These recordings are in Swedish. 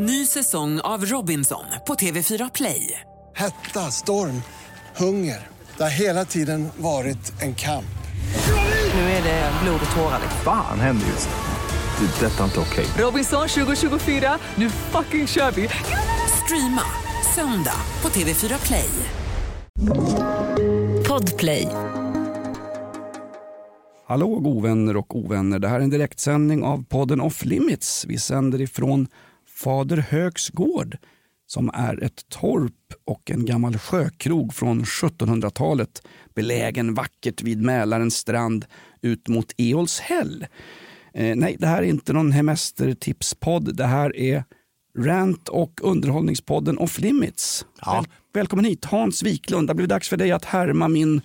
Ny säsong av Robinson på TV4 Play. Hetta, storm, hunger. Det har hela tiden varit en kamp. Nu är det blod och tårar. Fan händer just nu. Det. är Detta är inte okej. Robinson 2024, nu fucking kör vi! Streama söndag på TV4 Play. Podplay. Hallå ovänner och ovänner. Det här är en direktsändning av podden Off Limits. Vi sänder ifrån Fader Högs gård som är ett torp och en gammal sjökrog från 1700-talet belägen vackert vid Mälarens strand ut mot Eolshäll. Eh, nej, det här är inte någon hemestertipspodd. Det här är Rant och underhållningspodden Off Limits. Väl, välkommen hit Hans Wiklund. Det har blivit dags för dig att härma min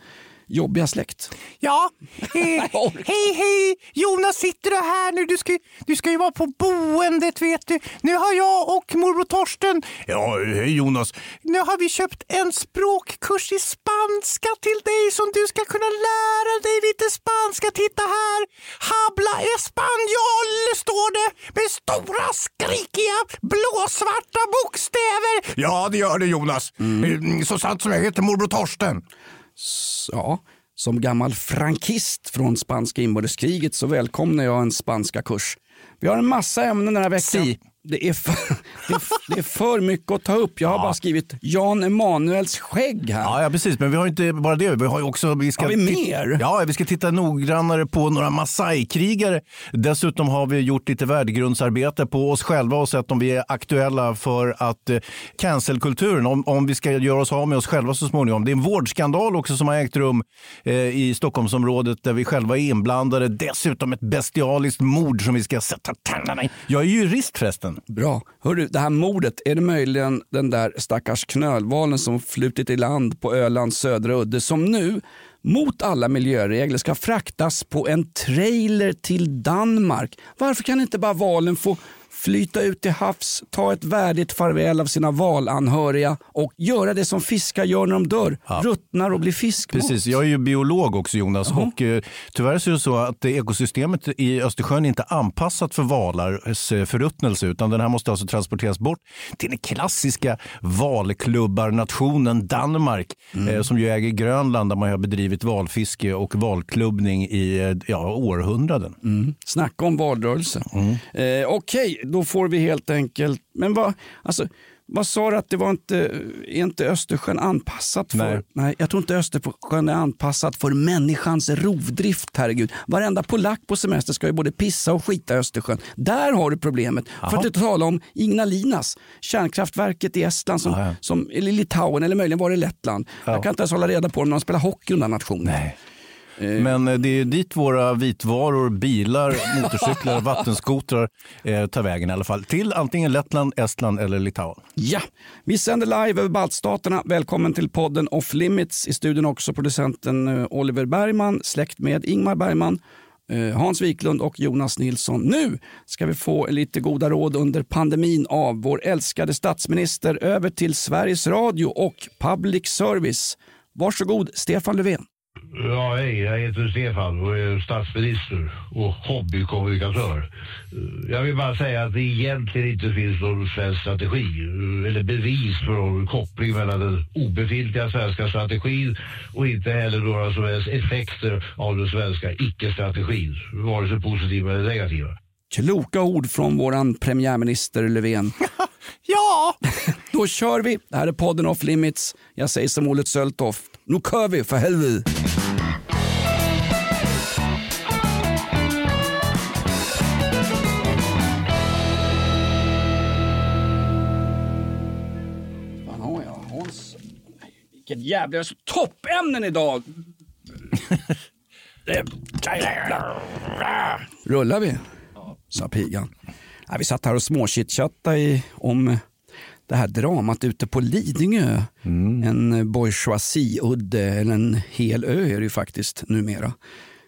jobbiga släkt. Ja, hej hej! Jonas, sitter du här nu? Du ska, du ska ju vara på boendet vet du. Nu har jag och morbror Torsten, Ja, hej Jonas. nu har vi köpt en språkkurs i spanska till dig som du ska kunna lära dig lite spanska. Titta här! Habla español står det med stora skrikiga blåsvarta bokstäver. Ja, det gör det Jonas. Eh, Så sant som jag heter morbror Torsten. Ja, som gammal frankist från spanska inbördeskriget så välkomnar jag en spanska kurs. Vi har en massa ämnen den här veckan. Si. Det är, för, det, är, det är för mycket att ta upp. Jag har bara skrivit Jan Emanuels skägg här. Ja, ja, precis. Men vi har inte bara det. Vi har också... Vi ska Har vi mer? Ja, vi ska titta noggrannare på några Masai-krigare. Dessutom har vi gjort lite värdegrundsarbete på oss själva och sett om vi är aktuella för att eh, cancelkulturen, om, om vi ska göra oss av med oss själva så småningom. Det är en vårdskandal också som har ägt rum eh, i Stockholmsområdet där vi själva är inblandade. Dessutom ett bestialiskt mord som vi ska sätta tänderna i. Jag är jurist förresten. Bra. Hörru, det här mordet, är det möjligen den där stackars knölvalen som flutit i land på Ölands södra udde som nu mot alla miljöregler ska fraktas på en trailer till Danmark? Varför kan inte bara valen få flyta ut till havs, ta ett värdigt farväl av sina valanhöriga och göra det som fiskar gör när de dör, ruttnar och blir fiskmat? Precis, jag är ju biolog också Jonas och eh, tyvärr så är det så att ekosystemet i Östersjön inte är anpassat för valars eh, förruttnelse utan den här måste alltså transporteras bort till den klassiska valklubbarnationen Danmark eh, som ju äger Grönland där man har bedrivit valfiske och valklubbning i eh, ja, århundraden. Snacka om valrörelse. Mm. Eh, Okej, då får vi helt enkelt... Men vad, alltså, vad sa du att det var inte, är inte Östersjön anpassat för? Nej. Nej, jag tror inte Östersjön är anpassat för människans rovdrift. Herregud. Varenda polack på semester ska ju både pissa och skita i Östersjön. Där har du problemet. För att inte tala om Ignalinas, kärnkraftverket i Estland, som, Ja, ja. som, eller Litauen eller möjligen var det Lettland. Jag kan inte ens hålla reda på om de spelar hockey under nationen. Nej. Men eh, det är dit våra vitvaror, bilar, motorcyklar, vattenskotrar eh, tar vägen i alla fall. Till antingen Lettland, Estland eller Litauen. Ja, vi sänder live över baltstaterna. Välkommen till podden Off Limits. I studion också producenten eh, Oliver Bergman, släkt med Ingmar Bergman, eh, Hans Wiklund och Jonas Nilsson. Nu ska vi få lite goda råd under pandemin av vår älskade statsminister över till Sveriges Radio och Public Service. Varsågod, Stefan Löfven. Ja, hej. Jag heter Stefan och är statsminister och hobbykommunikatör. Jag vill bara säga att det egentligen inte finns någon svensk strategi eller bevis för någon koppling mellan den obefintliga svenska strategin och inte heller några som helst effekter av den svenska icke-strategin, vare sig positiva eller negativa. Kloka ord från våran premiärminister Löfven. Ja, Då kör vi. Det här är podden Off Limits. Jag säger som Olle Söltoft. Nu kör vi för helvete. Vilket jävla... Toppämnen idag! Rullar vi? Sa pigan. Ja, vi satt här och småchitchattade i- om det här dramat ute på Lidingö. En bourgeoisie-udde, eller en hel ö är det ju faktiskt numera.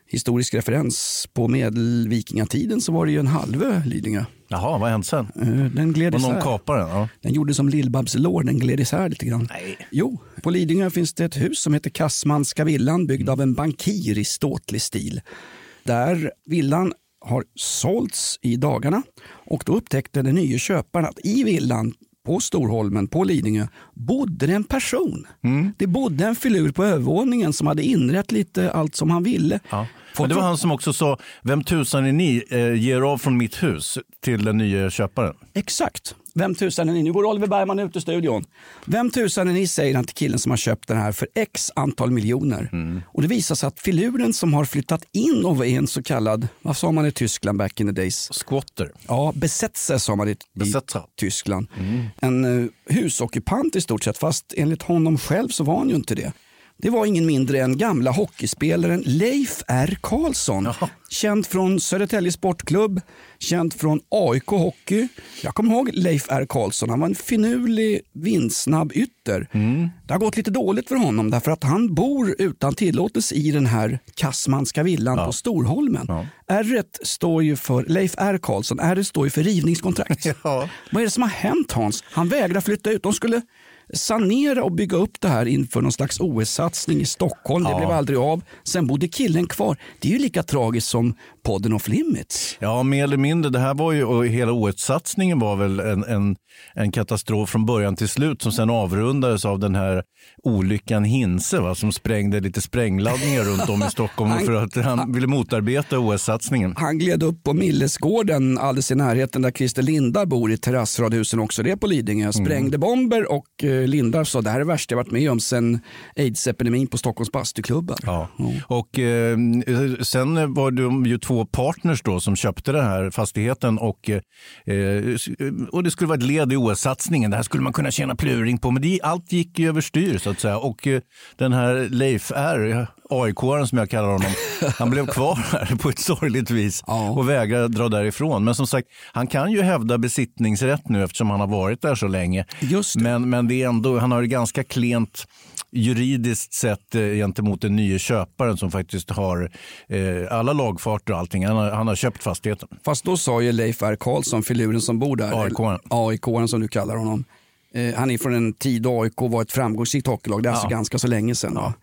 Historisk referens, på medelvikingatiden så var det ju en halvö Lidingö. Jaha, vad har hänt sen? Eh, Den gled Var någon isär. kapade den? Ja. Den gjorde som Lill-Babs lår, den gled isär lite grann. Nej. Jo, på Lidingö finns det ett hus som heter Kassmanska villan byggd av en bankir i ståtlig stil. Där villan har sålts i dagarna och då upptäckte den nya köparen att i villan på Storholmen på Lidingö bodde det en person. Det bodde en filur på övervåningen som hade inrett lite allt som han ville. Ja. Men det var han som också sa, vem tusan är ni, eh, ger av från mitt hus till den nya köparen. Exakt. Vem tusan är ni? Nu går Oliver Bergman ut ur studion. Vem tusan är ni, säger han till killen som har köpt den här för x antal miljoner. Och det visar sig att filuren som har flyttat in och var en så kallad, vad sa man i Tyskland back in the days? Squatter. Ja, Besetzer sa man i, Besetzer. Tyskland. En uh, husockupant i stort sett, fast enligt honom själv så var han ju inte det. Det var ingen mindre än gamla hockeyspelaren Leif R Karlsson. Jaha. Känd från Södertälje Sportklubb, känd från AIK Hockey. Jag kommer ihåg Leif R Karlsson. Han var en finurlig, vindsnabb ytter. Det har gått lite dåligt för honom därför att han bor utan tillåtelse i den här Kassmanska villan på Storholmen. R står ju för Leif R Karlsson. R står ju för rivningskontrakt. Ja. Vad är det som har hänt Hans? Han vägrar flytta ut. De skulle sanera och bygga upp det här inför någon slags OS-satsning i Stockholm. Det blev aldrig av. Sen bodde killen kvar. Det är ju lika tragiskt som podden Off Limits. Ja, mer eller mindre. Det här var ju, och hela OS-satsningen var väl en, en, en katastrof från början till slut som sen avrundades av den här olyckan Hinse va, som sprängde lite sprängladdningar runt om i Stockholm Han- för att han ville motarbeta OS-satsningen. Han gled upp på Millesgården alldeles i närheten där Christer Lindar bor i terrassradhusen också det på Lidingö. Sprängde bomber och eh, Lindar sa det här är det värsta jag varit med om sen aids-epidemin på Stockholms bastuklubbar. Ja. Och eh, sen var det ju två partners då som köpte den här fastigheten och, eh, och det skulle vara ett led i OS-satsningen. Det här skulle man kunna tjäna pluring på, men det, allt gick ju överstyr så att säga. Och eh, den här Leif R, aik som jag kallar honom, han blev kvar här på ett sorgligt vis Ja. och vägrade dra därifrån. Men som sagt, han kan ju hävda besittningsrätt nu eftersom han har varit där så länge. Just det. Men, men det är ändå, han har det ganska klent juridiskt sett eh, gentemot den nya köparen som faktiskt har eh, alla lagfarter och allting. Han har, han har köpt fastigheten. Fast då sa ju Leif R Karlsson, filuren som bor där, AIK-aren. Som du kallar honom. Eh, han är från en tid då AIK var ett framgångsrikt hockeylag, det är alltså ganska så länge sedan. va?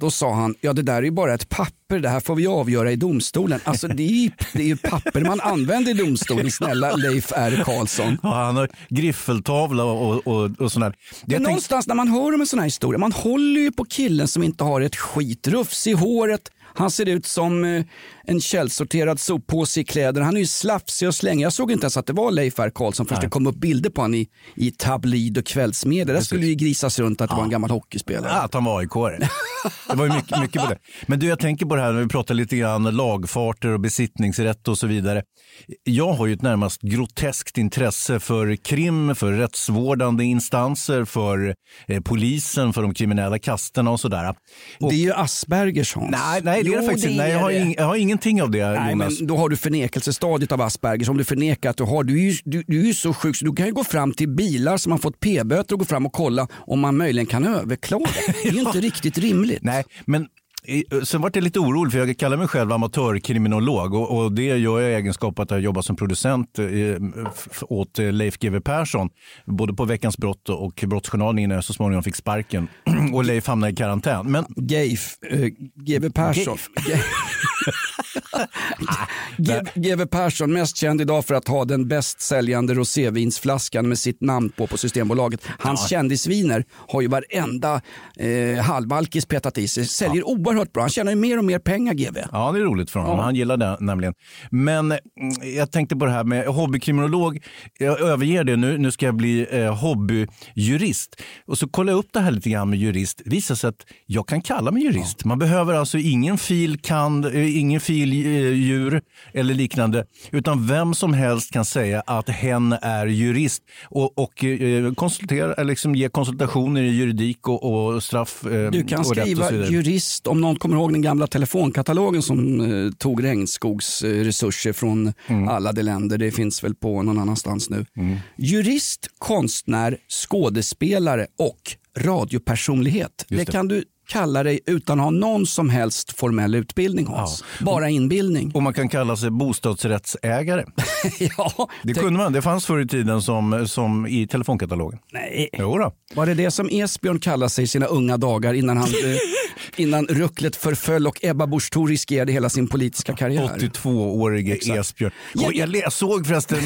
Då sa han, ja det där är ju bara ett papper, det här får vi avgöra i domstolen. Alltså det är ju, det är ju papper man använder i domstolen, snälla Leif R Karlsson. Ja, han har griffeltavla och, och, och sånt där. Det är Jag tänk- någonstans när man hör om en sån här historia, man håller ju på killen som inte har ett skit, rufs i håret, han ser ut som eh, en källsorterad soppåse i kläder. Han är ju slafsig och slängig. Jag såg inte ens att det var Leif R Karlsson först det kom upp bilder på honom i, i tabloid och kvällsmedia. Där skulle ju grisas runt att det var en gammal hockeyspelare. Ja, att han var aik Det var ju mycket, mycket på det. Men du, jag tänker på det här när vi pratar lite grann lagfarter och besittningsrätt och så vidare. Jag har ju ett närmast groteskt intresse för krim, för rättsvårdande instanser, för eh, polisen, för de kriminella kasterna och sådär. Och, Det är ju Aspergers Hans. nej, nej, det är det Jo, faktiskt inte. Nej, jag, har är det. ing, jag har ingenting av det, Nej, Jonas. men då har du förnekelsestadiet av Aspergers. Om du förnekar att du har, du är ju, du, du är ju så sjuk så du kan ju gå fram till bilar som har fått p-böter och gå fram och kolla om man möjligen kan överklaga. Det är ju inte riktigt rimligt. Nej, men eh, sen vart jag lite orolig för jag kallar mig själv amatörkriminolog och, och det gör jag i egenskap att jag jobbar som producent eh, f- åt eh, Leif GW Persson. Både på Veckans brott och Brottsjournalen innan jag så småningom fick sparken och Leif hamnade i karantän. Men Geif, eh, GW Persson. Ge- GW Persson, mest känd idag för att ha den bäst säljande rosévinsflaskan med sitt namn på på Systembolaget. Hans kändisviner har ju varenda eh, halvalkis petat i sig. Säljer oerhört bra. Han tjänar ju mer och mer pengar GW. Ja, det är roligt för honom. Han gillar det nämligen. Men mm, jag tänkte på det här med hobbykriminolog. Jag överger det nu. Nu ska jag bli eh, hobbyjurist. Och så kollar jag upp det här lite grann med jurist. Det visar sig att jag kan kalla mig jurist. Man behöver alltså ingen fil, kan, eh, ingen fil, eh, eller liknande. Utan vem som helst kan säga att hen är jurist och, och eh, konsultera, eller liksom ge konsultationer i juridik och, och straff eh, Du kan skriva jurist om någon kommer ihåg den gamla telefonkatalogen som eh, tog regnskogs eh, resurser från Mm. alla de länder. Det finns väl på någon annanstans nu. Jurist, konstnär, skådespelare och radiopersonlighet. Det, det. kan du kalla dig utan att ha någon som helst formell utbildning Hans. Bara inbildning. Och man kan kalla sig bostadsrättsägare. ja, Det kunde man. Det fanns förr i tiden som, som i telefonkatalogen. Nej. Jo då. Var det det som Esbjörn kallade sig i sina unga dagar innan, han, eh, innan rucklet förföll och Ebba Busch Thor riskerade hela sin politiska karriär? 82-årige Esbjörn. Och jag, såg förresten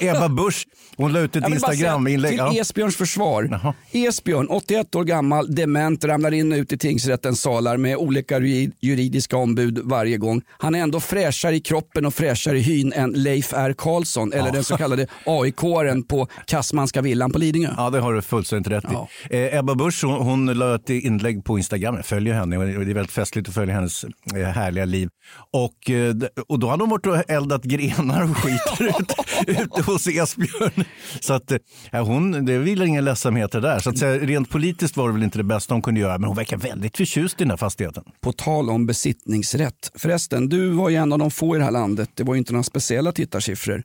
Ebba Busch, hon la ut ett Instagram-inlägg. Till. Esbjörns försvar. Jaha. Esbjörn, 81 år gammal, dement, ramlar in och ut i tingsrättens salar med olika ju- juridiska ombud varje gång. Han är ändå fräschare i kroppen och fräschare i hyn än Leif R Karlsson eller den så kallade AIK-aren på Kassmanska villan på Lidingö. Ja, det har du fullständigt rätt Ja. i. Eh, Ebba Busch hon, hon la ett inlägg på Instagram. Jag följer henne och det är väldigt festligt att följa hennes eh, härliga liv. Och, eh, och då hade hon varit och eldat grenar och skit ute, hos Esbjörn. Så att, eh, hon, det vilar ingen ledsamheter där. Så att säga, rent politiskt var det väl inte det bästa hon kunde göra, men hon verkar väldigt förtjust i den här fastigheten. På tal om besittningsrätt. Förresten, du var ju en av de få i det här landet, det var ju inte några speciella tittarsiffror.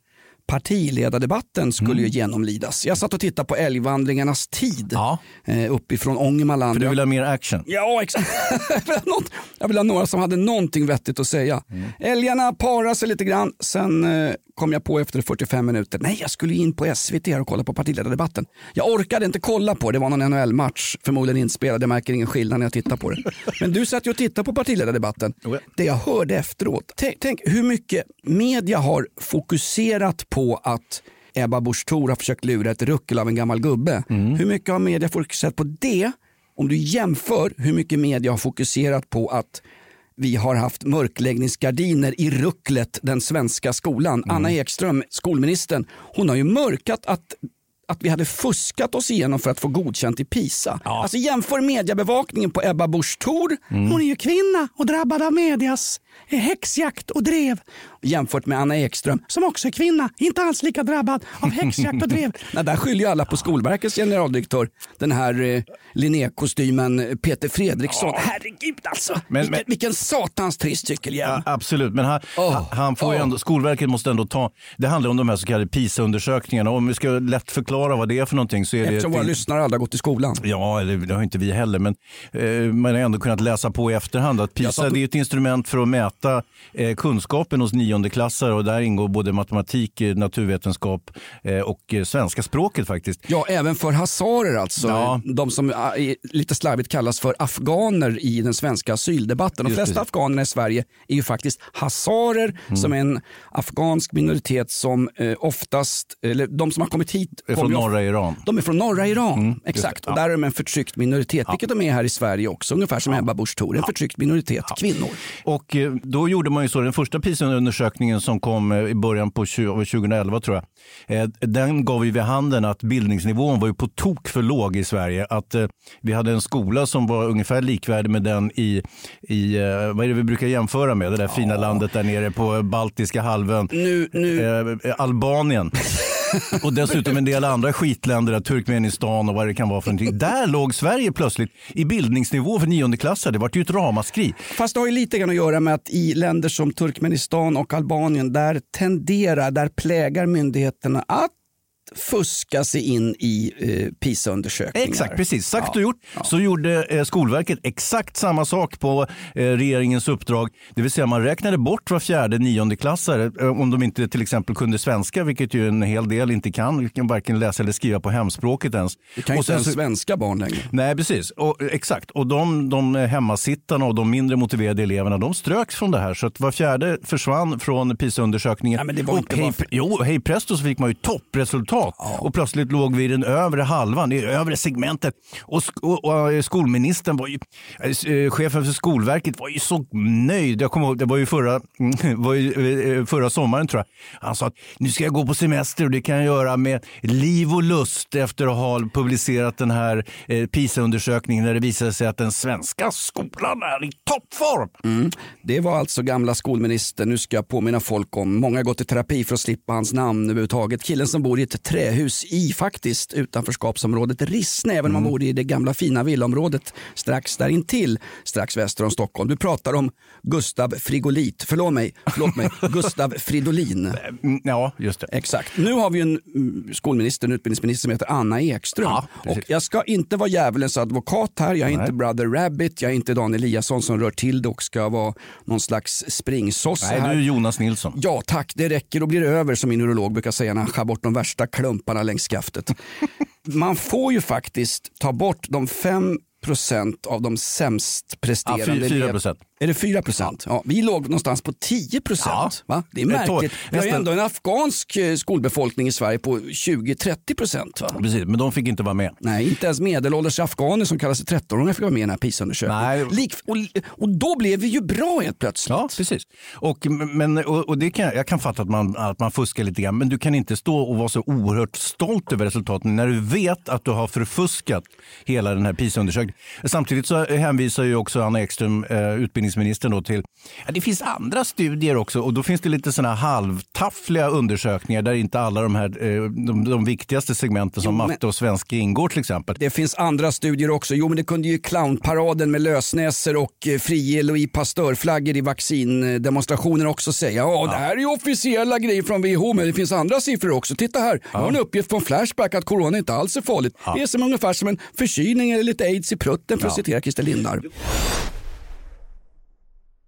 Partiledardebatten skulle ju genomlidas. Jag satt och tittade på älgvandringarnas tid Ja. eh, uppifrån Ångermanland. För du vill ha mer action. Ja, exakt. jag, vill ha några som hade någonting vettigt att säga. Älgarna parar sig lite grann, sen eh, kom jag på efter 45 minuter, nej jag skulle in på SVT och kolla på partiledardebatten. Jag orkade inte kolla på det, var någon NHL-match, förmodligen inspelad, jag märker ingen skillnad när jag tittar på det. Men du satt ju och tittade på partiledardebatten. Det jag hörde efteråt, tänk, tänk hur mycket media har fokuserat på att Ebba Busch Thor har försökt lura ett ruckel av en gammal gubbe. Hur mycket har media fokuserat på det? Om du jämför hur mycket media har fokuserat på att vi har haft mörkläggningsgardiner i rucklet den svenska skolan. Anna Ekström, skolministern, hon har ju mörkat att att vi hade fuskat oss igenom för att få godkänt i PISA. Alltså jämför mediebevakningen på Ebba Busch Thor, hon är ju kvinna och drabbad av medias häxjakt och drev. Jämfört med Anna Ekström som också är kvinna, inte alls lika drabbad av häxjakt och drev. Nej, där skyller ju alla på Skolverkets generaldirektör, den här eh, Linné-kostymen Peter Fredriksson. Herregud alltså, Men- vilken, men- vilken satans trist cykelhjälm. Ja, absolut, men han, Åh, han- får åh. ändå, Skolverket måste ändå ta, det handlar om de här så kallade PISA-undersökningarna. Om vi ska lätt förklara vad det är för någonting så är det... Eftersom våra ett- lyssnare aldrig har gått i skolan. Ja, eller det har inte vi heller, men eh, man har ändå kunnat läsa på i efterhand att PISA satt- det är ett instrument för att mäta eh, kunskapen hos niondeklassare och där ingår både matematik, eh, naturvetenskap eh, och eh, svenska språket faktiskt. Ja, även för hazarer alltså. Ja. De som ah, lite slarvigt kallas för afghaner i den svenska asyldebatten. De flesta det. afghanerna i Sverige är ju faktiskt hazarer Mm. som är en afghansk minoritet som oftast, eller de som har kommit hit. Är från norra Iran. De är från norra Iran, exakt. det, ja. Och där är de en förtryckt minoritet, vilket de är här i Sverige också. Ungefär som Ebba Busch Thor, en förtryckt minoritet, kvinnor. Och då gjorde man ju så, den första PISA-undersökningen som kom eh, i början på 20, 2011 tror jag, eh, den gav ju vid handen att bildningsnivån var ju på tok för låg i Sverige. Att eh, vi hade en skola som var ungefär likvärdig med den i, i vad är det vi brukar jämföra med, det där fina landet där nere på Baltiska halvön. Nu, nu, Albanien. och dessutom en del andra skitländer, Turkmenistan och vad det kan vara för någonting. Där låg Sverige plötsligt i bildningsnivå för niondeklassare. Det var ju ett ramaskri. Fast det har ju lite grann att göra med att i länder som Turkmenistan och Albanien där tenderar, där plägar myndigheterna att fuska sig in i eh, PISA-undersökningar. Exakt, precis. Sagt Ja. och gjort. Så gjorde eh, Skolverket exakt samma sak på eh, regeringens uppdrag. Det vill säga man räknade bort var fjärde niondeklassare eh, om de inte till exempel kunde svenska, vilket ju en hel del inte kan. De kan varken läsa eller skriva på hemspråket ens. Det kan ju inte ens svenska barn längre. Nej, precis. Och, eh, exakt. Och de, de hemmasittarna och de mindre motiverade eleverna, de ströks från det här. Så att var fjärde försvann från PISA-undersökningen. Ja, men det var och inte hej, bara- Jo, hej presto så fick man ju toppresultat. Och plötsligt låg vi i den övre halvan, i övre segmentet. Och, och, och eh, skolministern var ju, eh, chefen för Skolverket var ju så nöjd. Jag kommer ihåg, det var ju förra, mm, var ju, eh, förra sommaren tror jag. Han sa att nu ska jag gå på semester och det kan jag göra med liv och lust efter att ha publicerat den här eh, PISA-undersökningen där det visade sig att den svenska skolan är i toppform. Mm. Det var alltså gamla skolministern, nu ska jag påminna folk om, många har gått i terapi för att slippa hans namn överhuvudtaget. Killen som bor i ett trähus i faktiskt utanförskapsområdet Rissne, även om han bor i det gamla fina villaområdet strax där intill, strax väster om Stockholm. Du pratar om Gustav Frigolit, förlåt mig, förlåt mig, Gustav Fridolin. Mm, Ja, just det. Exakt. Nu har vi en mm, skolminister, en utbildningsminister som heter Anna Ekström. Ja, och jag ska inte vara djävulens advokat här. Jag är inte Brother Rabbit, jag är inte Dan Eliasson som rör till det och ska vara någon slags springsosse Nej, här. du är Jonas Nilsson. Ja tack, det räcker och blir över som min urolog brukar säga när han skär bort de värsta klumparna längs skaftet. Man får ju faktiskt ta bort de fem procent av de sämst presterande. Ja, fy- fyra elev- procent. Är det 4 procent? Ja. vi låg någonstans på 10 procent. Ja. Va? Det är märkligt. Vi har ju ändå en afghansk eh, skolbefolkning i Sverige på 20-30 procent. Precis, men de fick inte vara med. Nej, inte ens medelålders afghaner som kallar sig 13-åringar fick vara med i den här PISA-undersökningen. Lik, och, och då blev vi ju bra helt plötsligt. Ja, precis. Och, men, och, och det kan, jag- kan fatta att man, att man fuskar lite grann, men du kan inte stå och vara så oerhört stolt över resultaten när du vet att du har förfuskat hela den här PISA-undersökningen. Samtidigt så hänvisar ju också Anna Ekström, eh, utbildningsministern, då till ja, det finns andra studier också och då finns det lite såna halvtaffliga undersökningar där inte alla de här eh, de, de viktigaste segmenten som Jo, men- matte och svenska ingår till exempel. Det finns andra studier också. Jo, men det kunde ju clownparaden med lösnäsor och eh, frie Louis Pasteur-flaggor i vaccindemonstrationer också säga. Ja, det här är ju officiella grejer från WHO, men det finns andra siffror också. Titta här, jag har en uppgift från Flashback att corona inte alls är farligt. Det är som ungefär som en förkylning eller lite aids i prutten för att citera Christer Lindar.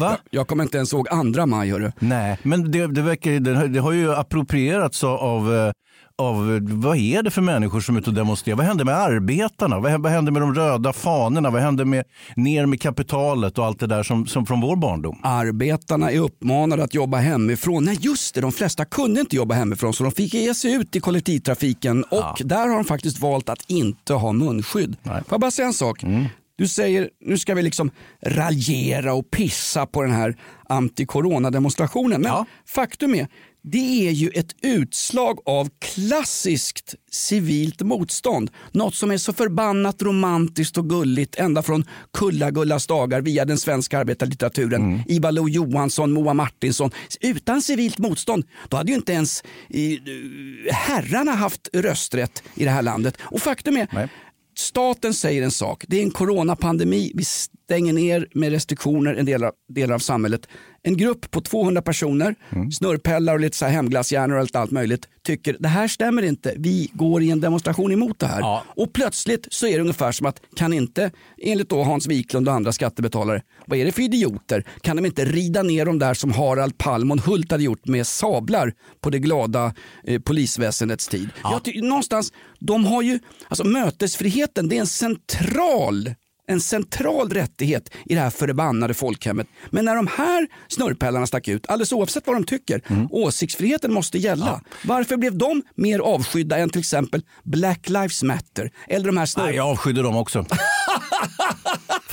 Va? Jag kommer inte ens ihåg andra maj hörru. Nej, men det, det, verkar, det, har- det har ju approprierats av, eh, av, vad är det för människor som är ute och demonstrerar? Vad hände med arbetarna? Vad, vad hände med de röda fanorna? Vad hände med ner med kapitalet och allt det där som, som från vår barndom? Arbetarna är uppmanade att jobba hemifrån. Nej just det, de flesta kunde inte jobba hemifrån så de fick ge sig ut i kollektivtrafiken och där har de faktiskt valt att inte ha munskydd. Får jag bara säga en sak? Du säger nu ska vi liksom raljera och pissa på den här anti-corona-demonstrationen. Men faktum är, det är ju ett utslag av klassiskt civilt motstånd. Något som är så förbannat romantiskt och gulligt ända från Kulla-Gullas dagar via den svenska arbetarlitteraturen. Ivar Lo-Johansson, Moa Martinsson. Utan civilt motstånd, då hade ju inte ens eh, herrarna haft rösträtt i det här landet. Och faktum är, Staten säger en sak, det är en coronapandemi, vi stänger ner med restriktioner en del av, del av samhället en grupp på 200 personer, snurrpellar och lite så här hemglasshjärnor och allt, allt möjligt, tycker det här stämmer inte, vi går i en demonstration emot det här. Och plötsligt så är det ungefär som att, kan inte, enligt då Hans Wiklund och andra skattebetalare, vad är det för idioter? Kan de inte rida ner dem där som Harald Palm och Hult hade gjort med sablar på det glada eh, polisväsendets tid? Jag ty- någonstans, de har ju, alltså mötesfriheten, det är en central en central rättighet i det här förbannade folkhemmet. Men när de här snurrpellarna stack ut, alldeles oavsett vad de tycker, åsiktsfriheten måste gälla. Varför blev de mer avskydda än till exempel Black Lives Matter? Eller de här snurr... Nej, jag avskydde dem också.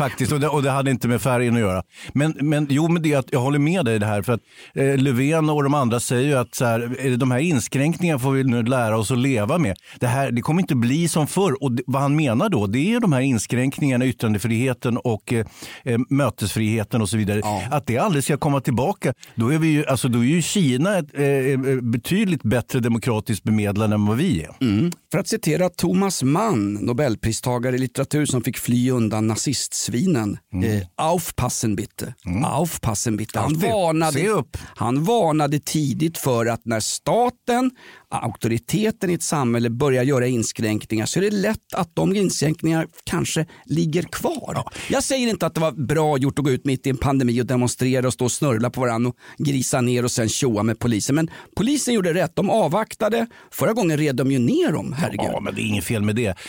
Faktiskt, och det, och det hade inte med färgen att göra. Men, men jo, men det, att jag håller med dig i det här. För att eh, Löfven och de andra säger ju att så här, eh, de här inskränkningarna får vi nu lära oss att leva med. Det, här, det kommer inte bli som förr. Och det, vad han menar då, det är de här inskränkningarna, yttrandefriheten och eh, eh, mötesfriheten och så vidare. Att det aldrig ska komma tillbaka. Då är, vi ju, alltså, då är ju Kina ett eh, eh, betydligt bättre demokratiskt bemedlande än vad vi är. Mm. För att citera Thomas Mann, nobelpristagare i litteratur som fick fly undan nazistsvinen. Eh, aufpassen bitte. Aufpassen bitte. Han varnade, han varnade tidigt för att när staten, auktoriteten i ett samhälle börjar göra inskränkningar så är det lätt att de inskränkningarna kanske ligger kvar. Jag säger inte att det var bra gjort att gå ut mitt i en pandemi och demonstrera och stå och snörvla på varandra och grisa ner och sen tjoa med polisen. Men polisen gjorde rätt. De avvaktade. Förra gången red de ju ner dem. Herregud. Ja, men det är inget fel med det.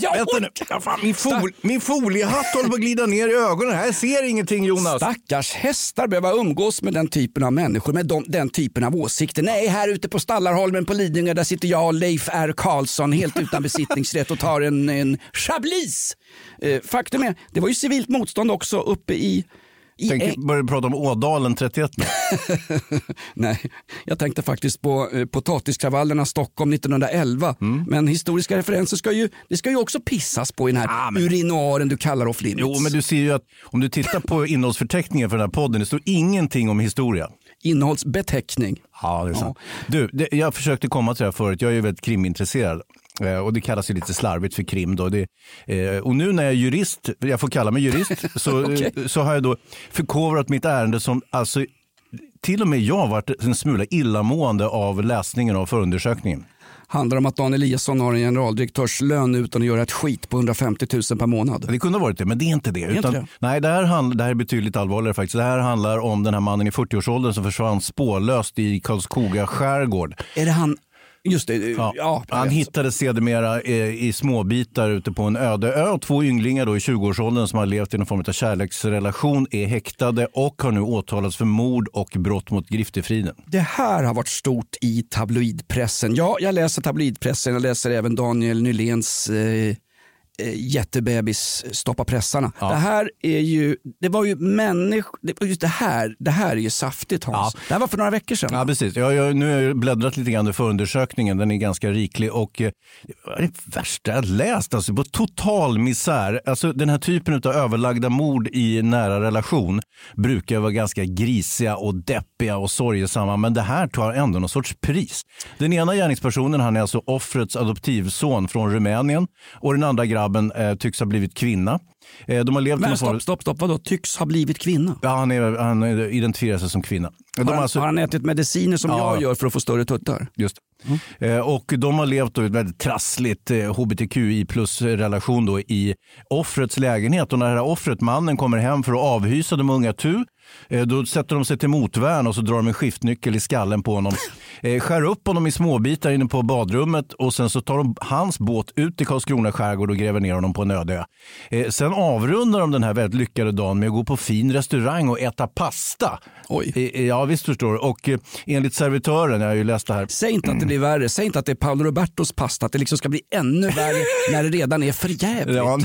Jag Vänta nu. Ja, fan, min, fol, min foliehatt håller på att glida ner i ögonen. här. Ser ingenting Jonas. Stackars hästar behöva umgås med den typen av människor med de, den typen av åsikter. Nej, här ute på Stallarholmen på Lidingö där sitter jag och Leif R Karlsson helt utan besittningsrätt och tar en, en chablis. Eh, faktum är, det var ju civilt motstånd också uppe i i Tänk, börjar prata om Ådalen 31 nu. Nej, jag tänkte faktiskt på eh, potatiskravallerna Stockholm 1911. Mm. Men historiska referenser ska ju, det ska ju också pissas på i den här urinoaren du kallar off limits. Jo, men du ser ju att om du tittar på innehållsförteckningen för den här podden, det står ingenting om historia. Innehållsbeteckning. Ja, det är sant. Du, det, jag försökte komma till det här förut. Jag är ju väldigt krimintresserad. Eh, och det kallas ju lite slarvigt för krim. Då. Det, eh, och nu när jag är jurist, jag får kalla mig jurist, så, eh, så har jag då förkovrat mitt ärende som, alltså, till och med jag varit en smula illamående av läsningen av förundersökningen. Handlar om att Dan Eliasson har en generaldirektörslön utan att göra ett skit på 150 000 per månad. Det kunde ha varit det, men det är inte det. inte Utan, det? Nej, det här, handl- det här är betydligt allvarligare faktiskt. Det här handlar om den här mannen i 40-årsåldern som försvann spårlöst i Karlskoga skärgård. Är det han, just det, ja. Ja, han vet. hittades sedermera eh, i småbitar ute på en öde ö. Två ynglingar då i 20-årsåldern som har levt i någon form av kärleksrelation är häktade och har nu åtalats för mord och brott mot griftefriden. Det här har varit stort i tabloidpressen. Ja, jag läser tabloidpressen, jag läser även Daniel Nyléns eh, jättebebis Stoppa pressarna. Det här är ju, det var ju människor, just det här, det här är ju saftigt Hans. Det här var för några veckor sedan. Ja, precis. Jag, jag, nu har jag bläddrat lite grann i förundersökningen. Den är ganska riklig och eh, det var det värsta jag läst. Alltså, på total misär. Alltså, den här typen av överlagda mord i nära relation brukar vara ganska grisiga och deppiga och sorgesamma. Men det här tar ändå någon sorts pris. Den ena gärningspersonen han är alltså offrets adoptivson från Rumänien och den andra grabben eh, tycks ha blivit kvinna. Eh, de har levt Men form- stopp, stopp, stopp, vadå? Tycks ha blivit kvinna. Ja, han, är, han identifierar sig som kvinna. De Har han, alltså- har han ätit mediciner som Ja. jag gör för att få större tuttar? Just eh, Och de har levt ett väldigt trassligt eh, hbtqi plus relation då i offrets lägenhet. Och när det här offret, mannen, kommer hem för att avhysa de unga tu, då sätter de sig till motvärn och så drar de en skiftnyckel i skallen på honom. Skär upp honom i småbitar inne på badrummet och sen så tar de hans båt ut i Karlskrona skärgård och gräver ner honom på en öde sen avrundar de den här väldigt lyckade dagen med att gå på fin restaurang och äta pasta. Oj. Ja, visst förstår du. Och eh, enligt servitören, jag har ju läst det här. Säg inte att det blir värre. Säg inte att det är Paolo Robertos pasta. Att det liksom ska bli ännu värre när det redan är för jävligt. Ja.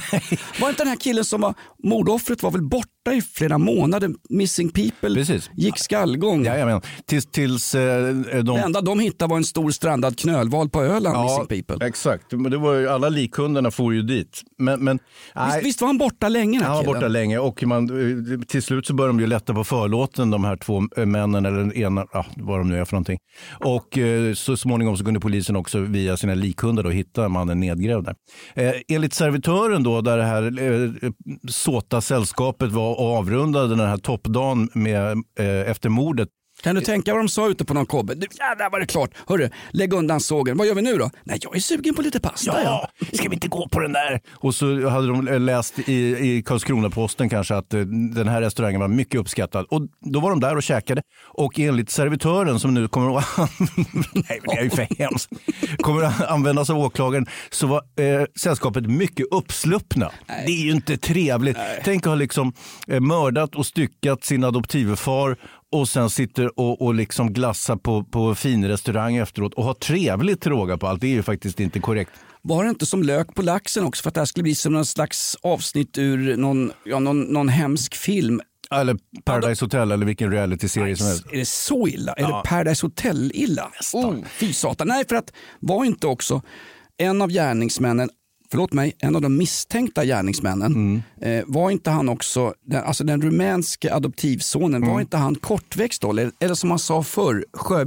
Var inte den här killen som var mordoffret var väl borta i flera månader? Missing people Precis. gick skallgång. Jajamän. Tills, tills eh, de... Det enda de hittade var en stor strandad knölval på Öland, Missing people. exakt. Men det var ju, alla likhundarna for ju dit. Men, men, Visst, visst var han borta länge han var killen? borta länge och man, eh, till slut så började de ju lätta på förlåten de här två eh, männen eller den ena, ja, vad de nu är för någonting. Och eh, så småningom så kunde polisen också via sina likhundar då hitta mannen nedgrävd där. Eh, enligt servitören då där det här eh, såta sällskapet var och avrundade den här toppdagen med, eh, efter mordet. Kan du tänka vad de sa ute på någon kobbe? Du, ja, där var det klart. Hörru, lägg undan sågen. Vad gör vi nu då? Nej, jag är sugen på lite pasta. Ja, ska vi inte gå på den där? Och så hade de läst i, i Karlskrona-Posten kanske att eh, den här restaurangen var mycket uppskattad. Och då var de där och käkade. Och enligt servitören som nu kommer att, Nej, men det är ju för hemskt. kommer att användas av åklagaren så var eh, sällskapet mycket uppsluppna. Det är ju inte trevligt. Tänk att ha liksom eh, mördat och styckat sin adoptivfar och sen sitter och, och liksom glassar på, på fin restaurang efteråt och har trevligt till råga på allt. Det är ju faktiskt inte korrekt. Var det inte som lök på laxen också för att det här skulle bli som någon slags avsnitt ur någon, ja, någon, någon hemsk film? Eller Paradise Hotel eller vilken realityserie som helst. Är det så illa? Är Ja. det Paradise Hotel illa? Oh, fy satan. Nej, för att var inte också en av gärningsmännen Förlåt mig, en av de misstänkta gärningsmännen, Mm. eh, var inte han också, den, alltså den rumänske adoptivsonen, Mm. var inte han kortväxt då? Eller, eller som man sa förr, eh, sju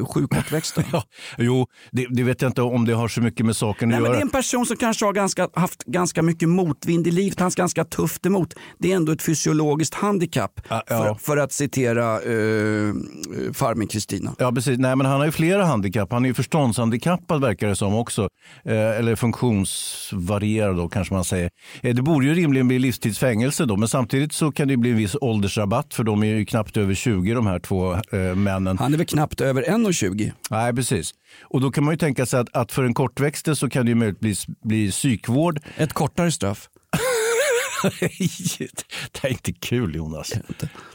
kortväxta? Ja, jo, det, det vet jag inte om det har så mycket med saken Nej, att men göra. det är en person som kanske har ganska, haft ganska mycket motvind i livet. Han är ganska tufft emot. Det är ändå ett fysiologiskt handikapp. Ja, ja. För, för att citera uh, farmen Kristina. Ja, precis. Nej, men han har ju flera handikapp. Han är ju förståndshandikappad verkar det som också. Eh, eller funktionsvarierad då kanske man säger. Eh, det borde ju rimligen bli livstidsfängelse då, men samtidigt så kan det ju bli en viss åldersrabatt för de är ju knappt över 20 de här två eh, männen. Han är väl knappt över 1,20. Nej, precis. Och då kan man ju tänka sig att, att för en kortväxte så kan det ju möjligtvis bli, bli psykvård. Ett kortare straff. det är inte kul Jonas.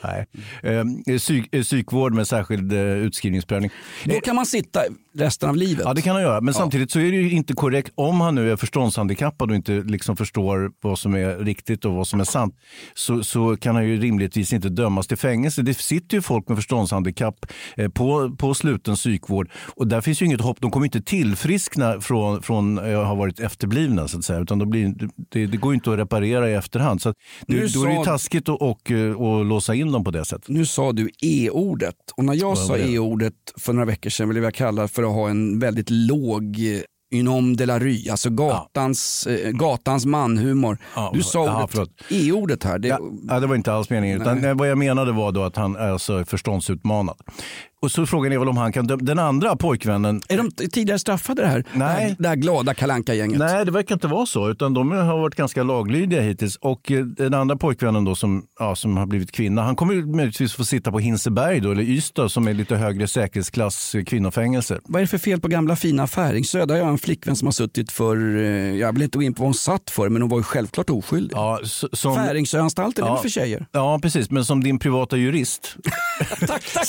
Nej. Eh, psyk, psykvård med särskild eh, utskrivningsprövning. Då kan man sitta resten av livet. Ja, det kan han göra. Men samtidigt så är det ju inte korrekt om han nu är förståndshandikappad och inte liksom förstår vad som är riktigt och vad som är sant. Så, så kan han ju rimligtvis inte dömas till fängelse. Det sitter ju folk med förståndshandikapp eh, på, på sluten psykvård och där finns ju inget hopp. De kommer inte tillfriskna från, från eh, att ha varit efterblivna så att säga. Utan då blir, det, det går ju inte att reparera i efterhand. Så att, det, då är det ju sa- taskigt att och, eh, och låsa in dem på det sättet. Nu sa du e-ordet och när jag sa e-ordet för några veckor sedan ville jag kalla för att ha en väldigt låg eh, Unom de la rue, alltså gatans, eh, gatans manhumor. Ja, du sa ja, ordet, e-ordet här. Det, Ja, ja, det var inte alls meningen. Utan Nej. vad jag menade var då att han är alltså förståndsutmanad. Och så frågan är väl om han kan döma. Den andra pojkvännen. Är de tidigare straffade det här? Nej. Det här, det här glada kalanka gänget Nej, det verkar inte vara så. Utan de har varit ganska laglydiga hittills. Och eh, den andra pojkvännen då som, ja, som har blivit kvinna. Han kommer möjligtvis få sitta på Hinseberg då, eller Ystad som är lite högre säkerhetsklass eh, kvinnofängelse. Vad är det för fel på gamla fina Färingsö? Där har jag en flickvän som har suttit för, eh, jag vill inte gå in på vad hon satt för, men hon var ju självklart oskyldig. Ja, som, Färingsöanstalten är Ja. väl för tjejer? Ja, precis. Men som din privata jurist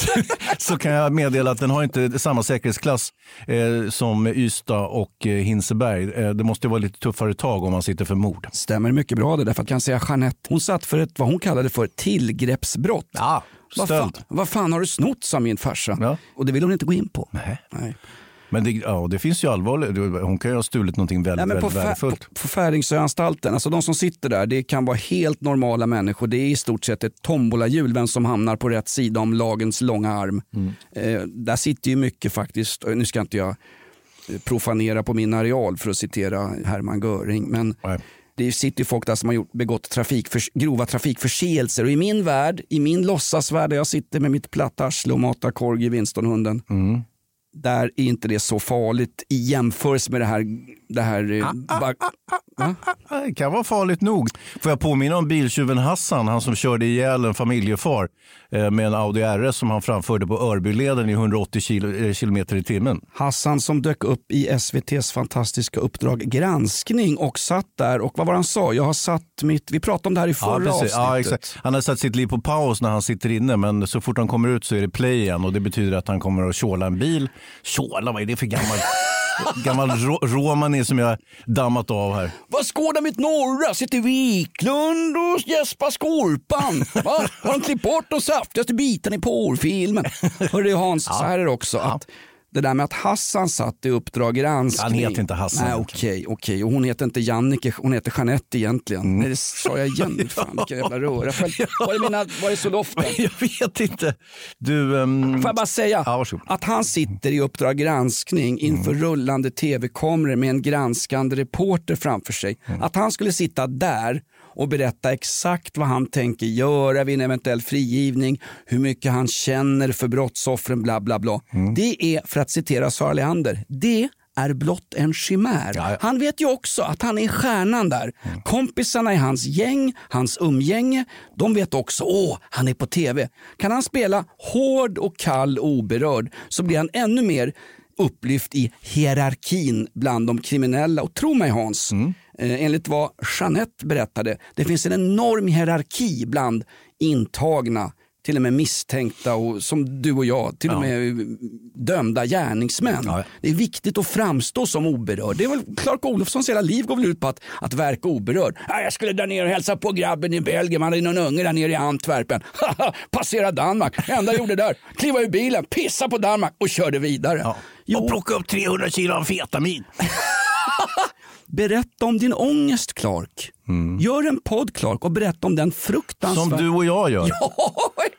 så kan jag meddela att den har inte samma säkerhetsklass eh, som Ystad och eh, Hinseberg. Eh, det måste vara lite tuffare tag om man sitter för mord. Stämmer mycket bra det därför att kan jag säga Jeanette, hon satt för ett vad hon kallade för tillgreppsbrott. Ja, vad, fan, vad fan har du snott sa min farsa. Ja. Och det vill hon inte gå in på. Nej. Nej. Men det, ja, det finns ju allvarligt. Hon kan ju ha stulit någonting väldigt, Nej, på, väldigt Fä- värdefullt. på, på Färingsöanstalten, alltså de som sitter där, det kan vara helt normala människor. Det är i stort sett ett tombolahjul vem som hamnar på rätt sida om lagens långa arm. Mm. Eh, där sitter ju mycket faktiskt, nu ska inte jag profanera på min areal för att citera Hermann Göring, men Nej. det sitter ju folk där som har gjort, begått trafikförs- grova trafikförseelser och i min värld, i min låtsasvärld där jag sitter med mitt platta arsle och matar korg i Winstonhunden, Mm. Där är inte det så farligt i jämförelse med det här, det här eh, Ah, ba- Va? Det kan vara farligt nog. Får jag påminna om biltjuven Hassan, han som körde ihjäl en familjefar eh, med en Audi RS som han framförde på Örbyleden i 180 kilo, eh, kilometer i timmen. Hassan som dök upp i SVTs fantastiska Uppdrag granskning och satt där och vad var han sa? Jag har satt mitt, vi pratade om det här i förra Ja, avsnittet. Ja. Han har satt sitt liv på paus när han sitter inne men så fort han kommer ut så är det play igen och det betyder att han kommer att tjåla en bil. Tjåla, vad är det för gammal, gammal ro- romani som jag dammat av här? Vad skådar mitt norra? Sitter Wiklund och Jesper Skorpan. Va? Har de klippt bort de saftigaste bitarna i porrfilmen? Hörru Hans, så här är det också. Att det där med att Hassan satt i Uppdrag granskning. Han heter inte Hassan Nej, okej, okej. Och hon heter inte Jannike, hon heter Jeanette egentligen. Mm. Nej, det sa jag igen. Fan, vilken jävla röra. Var är, mina, var är soloften? Jag vet inte. Du, ehm, Får jag bara säga Ja, att han sitter i Uppdrag granskning inför Mm. rullande tv-kameror med en granskande reporter framför sig. Mm. Att han skulle sitta där och berätta exakt vad han tänker göra vid en eventuell frigivning, hur mycket han känner för brottsoffren, bla bla bla. Det är, för att citera Sara Leander, det är blott en chimär. Han vet ju också att han är stjärnan där. Kompisarna i hans gäng, hans umgänge, de vet också åh, han är på tv. Kan han spela hård och kall och oberörd så blir han ännu mer upplyft i hierarkin bland de kriminella. Och tro mig Hans, eh, enligt vad Jeanette berättade, det finns en enorm hierarki bland intagna till och med misstänkta och som du och jag, till och med eh, dömda gärningsmän. Det är viktigt att framstå som oberörd. Det är väl Clark Olofssons hela liv går väl ut på att, att verka oberörd. "Ja, Jag skulle där ner och hälsa på grabben i Belgien, man hade någon unge där nere i Antwerpen. Passera Danmark, enda jag gjorde där, kliva ur bilen, pissa på Danmark och körde vidare. Jo. Och plocka upp 300 kilo amfetamin. Berätta om din ångest Clark. Gör en podd Clark och berätta om den fruktansvärda... Som du och jag gör.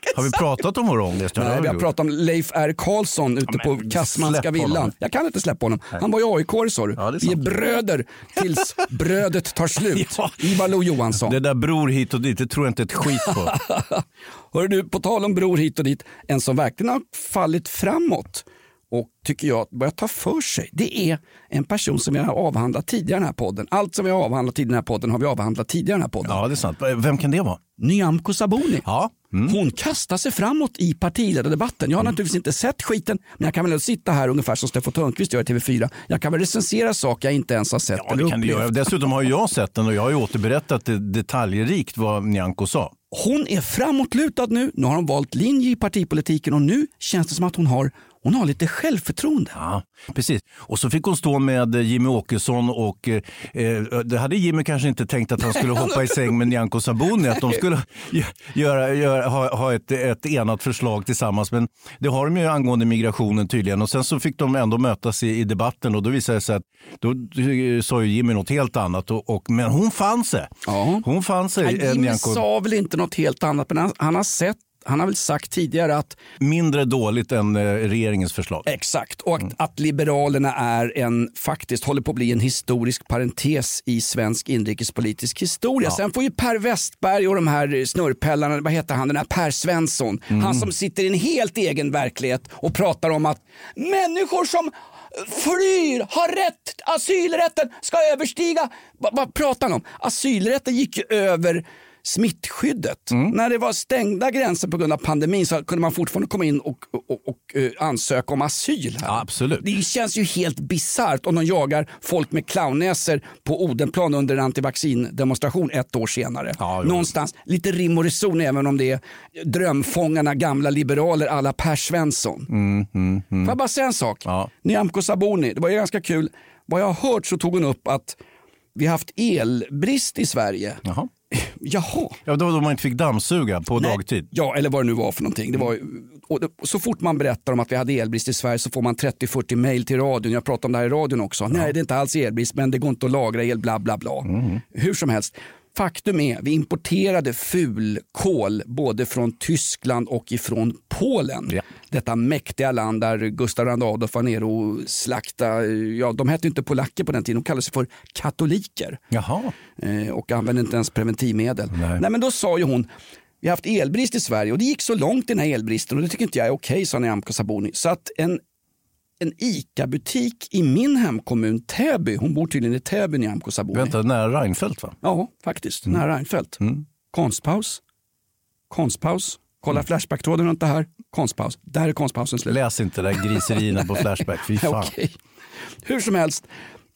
Ja, Har vi pratat om vår ångest? Ja, Nej, vi har pratat om Leif R Karlsson ute på Kassmanska släpp honom. villan. Jag kan inte släppa honom. Han var ju AIK sa du. det är Vi är bröder tills brödet tar slut. Ivar Lo Johansson. Det där bror hit och dit, det tror jag inte ett skit på. Hör du, på tal om bror hit och dit, en som verkligen har fallit framåt och tycker jag börjar ta för sig, det är en person som vi har avhandlat tidigare i den här podden. Allt som vi har avhandlat i den här podden har vi avhandlat tidigare i den här podden. Ja, det är sant. Vem kan det vara? Nyamko Sabuni. Ja. Mm. Hon kastar sig framåt i partiledardebatten. Jag har naturligtvis inte sett skiten, men jag kan väl sitta här ungefär som Steffo Törnqvist gör i TV4. Jag kan väl recensera saker jag inte ens har sett Ja, eller det kan du upplevt. göra. Dessutom har jag sett den och jag har ju återberättat det detaljrikt vad Nyamko sa. Hon är framåtlutad nu. Nu har hon valt linje i partipolitiken och nu känns det som att hon har, hon har lite självförtroende. Ja, precis. Och så fick hon stå med eh, Jimmy Åkesson och eh, eh, det hade Jimmy kanske inte tänkt att han skulle hoppa i säng med Nyamko Sabuni, att de skulle gö- göra, göra, ha, ha ett, ett enat förslag tillsammans. Men det har de ju angående migrationen tydligen. Och sen så fick de ändå mötas i, i debatten och då visade det sig att då eh, sa ju Jimmy något helt annat. Och, och, men hon fann sig. Hon fann sig. Eh, Jimmy Nyamko. sa väl inte något helt annat, men han, han har sett han har väl sagt tidigare att... Mindre dåligt än eh, regeringens förslag. Exakt, och att, att Liberalerna är en, faktiskt håller på att bli en historisk parentes i svensk inrikespolitisk historia. Ja. Sen får ju Per Westberg och de här snurrpellarna, vad heter han, den här Per Svensson, Mm. han som sitter i en helt egen verklighet och pratar om att människor som flyr har rätt, asylrätten ska överstiga, vad, vad pratar han om? Asylrätten gick ju över smittskyddet. Mm. När det var stängda gränser på grund av pandemin så kunde man fortfarande komma in och, och, och, och eh, ansöka om asyl. Här. absolut. Det känns ju helt bisarrt om de jagar folk med clownnäsor på Odenplan under en antivaccindemonstration ett år senare. Någonstans lite rim och reson även om det är drömfångarna gamla liberaler alla Per Svensson. Mm, mm, mm. Får jag bara säga en sak? Nyamko Sabuni, det var ju ganska kul. Vad jag har hört så tog hon upp att vi har haft elbrist i Sverige. Jaha. Jaha. Ja, då då man inte fick dammsuga på Nej. dagtid. Ja, eller vad det nu var för någonting. Det var, och det, så fort man berättar om att vi hade elbrist i Sverige så får man 30-40 mejl till radion. Jag pratade om det här i radion också. Nej, det är inte alls elbrist, men det går inte att lagra el, bla bla bla. Hur som helst. Faktum är, vi importerade fulkol både från Tyskland och ifrån Polen. Detta mäktiga land där Gustav II Adolf var nere och slaktade, ja de hette inte polacker på den tiden, de kallade sig för katoliker. Jaha. Eh, och använde inte ens preventivmedel. Nej. men då sa ju hon, vi har haft elbrist i Sverige och det gick så långt i den här elbristen och det tycker inte jag är okej, sa Nyamko Sabuni. Så att en, en ICA-butik i min hemkommun Täby, hon bor tydligen i Täby, Nyamko Sabuni. Vänta, nära Reinfeldt va? Ja, faktiskt. Nära Reinfeldt. Konstpaus. Konstpaus. Kolla Flashback-tråden runt det här. Konstpaus. Där är konstpausen slut. Läs inte där griserierna på Flashback, fy fan. Okej. Hur som helst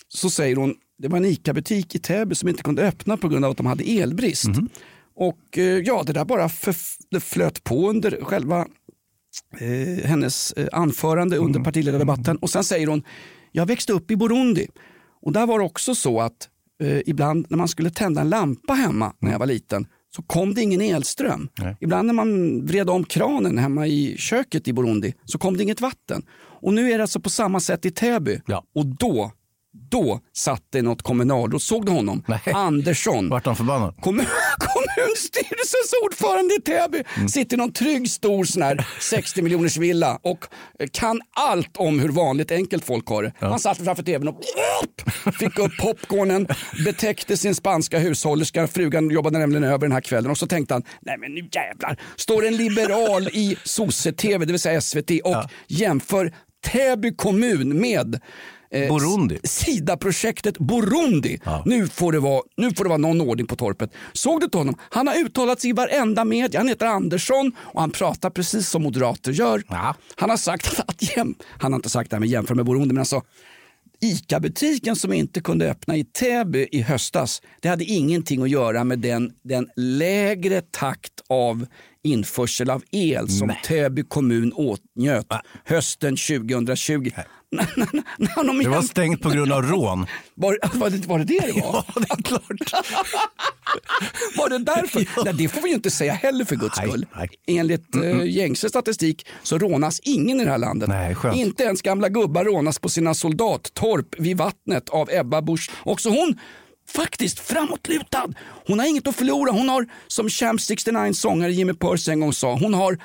så säger hon, det var en ICA-butik i Täby som inte kunde öppna på grund av att de hade elbrist. Och eh, ja, det där bara flöt på under själva eh, hennes eh, anförande under partiledardebatten. Och sen säger hon, jag växte upp i Burundi och där var det också så att eh, ibland när man skulle tända en lampa hemma när jag var liten så kom det ingen elström. Ibland när man vred om kranen hemma i köket i Burundi så kom det inget vatten. Och nu är det alltså på samma sätt i Täby. Och då, då satt det något kommunalråd, såg du honom? Andersson. Vart han förbannad? Kommun, kommunstyrelsens ordförande i Täby sitter i någon trygg stor sån här 60 miljoners villa och kan allt om hur vanligt enkelt folk har det. Han satt framför tvn och fick upp popcornen, betäckte sin spanska hushållerska, frugan jobbade nämligen över den här kvällen och så tänkte han, nej men nu jävlar, står en liberal i sosse-tv, det vill säga SVT och jämför Täby kommun med eh, Burundi. Sida-projektet Burundi. Nu, får det vara, nu får det vara någon ordning på torpet. Såg du inte honom? Han har uttalat sig i varenda media. Han heter Andersson och han pratar precis som moderater gör. Han har sagt att jäm, han har inte sagt det här med jämför med Burundi, men alltså ICA-butiken som inte kunde öppna i Täby i höstas, det hade ingenting att göra med den, den lägre takt av införsel av el som Täby kommun åtnjöt hösten 2020. När de Det var stängt på grund av rån. Var, var, det, var det det det var? Ja, det är klart. Var det därför? Nej, det får vi ju inte säga heller för guds Nej, skull. nej. Enligt eh, gängse statistik så rånas ingen i det här landet. Nej, inte ens gamla gubbar rånas på sina soldattorp vid vattnet av Ebba Busch. Också hon faktiskt framåtlutad. Hon har inget att förlora. Hon har, som Champ 69 sångare Jimmy Purse en gång sa, hon har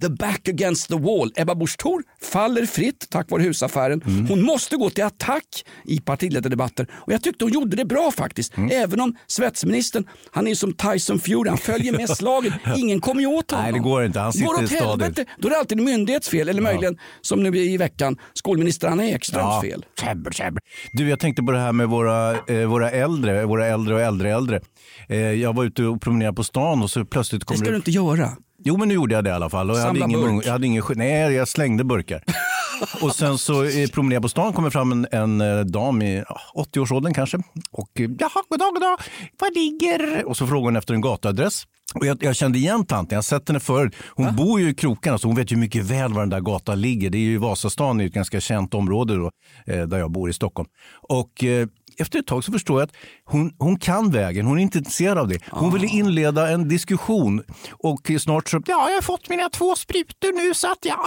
the back against the wall. Ebba Busch Thor faller fritt tack vare husaffären. Mm. Hon måste gå till attack i partiledardebatter och jag tyckte hon gjorde det bra faktiskt. Mm. Även om svetsministern, han är som Tyson Fury, han följer med slaget. Ingen kommer ju åt honom. Nej, det går inte. Han sitter går åt helvete. Då är det alltid en myndighets fel eller möjligen som nu i veckan skolminister Anna Ekströms fel. Käbbel, käbbel. Du, jag tänkte på det här med våra, eh, våra äldre, våra äldre och äldre äldre. Eh, jag var ute och promenerade på stan och så plötsligt Det kom ska du inte göra. Jo, men nu gjorde jag det i alla fall. Och jag, hade ingen, burk. mung- jag hade ingen Nej, jag slängde burkar. och sen så eh, promenerade jag på stan kommer fram en, en eh, dam i ja, 80-årsåldern kanske. Och eh, jaha, god dag, god dag. Var ligger... Och så frågade hon efter en gatuadress. Och jag, jag kände igen tanten, jag har sett henne förut. Hon bor ju i krokarna så hon vet ju mycket väl var den där gatan ligger. Det är ju Vasastan, det är ju ett ganska känt område då, eh, där jag bor i Stockholm. Och eh, efter ett tag så förstår jag att hon, hon kan vägen, hon är inte intresserad av det. Hon ville inleda en diskussion och snart så, ja jag har fått mina två sprutor nu så att ja,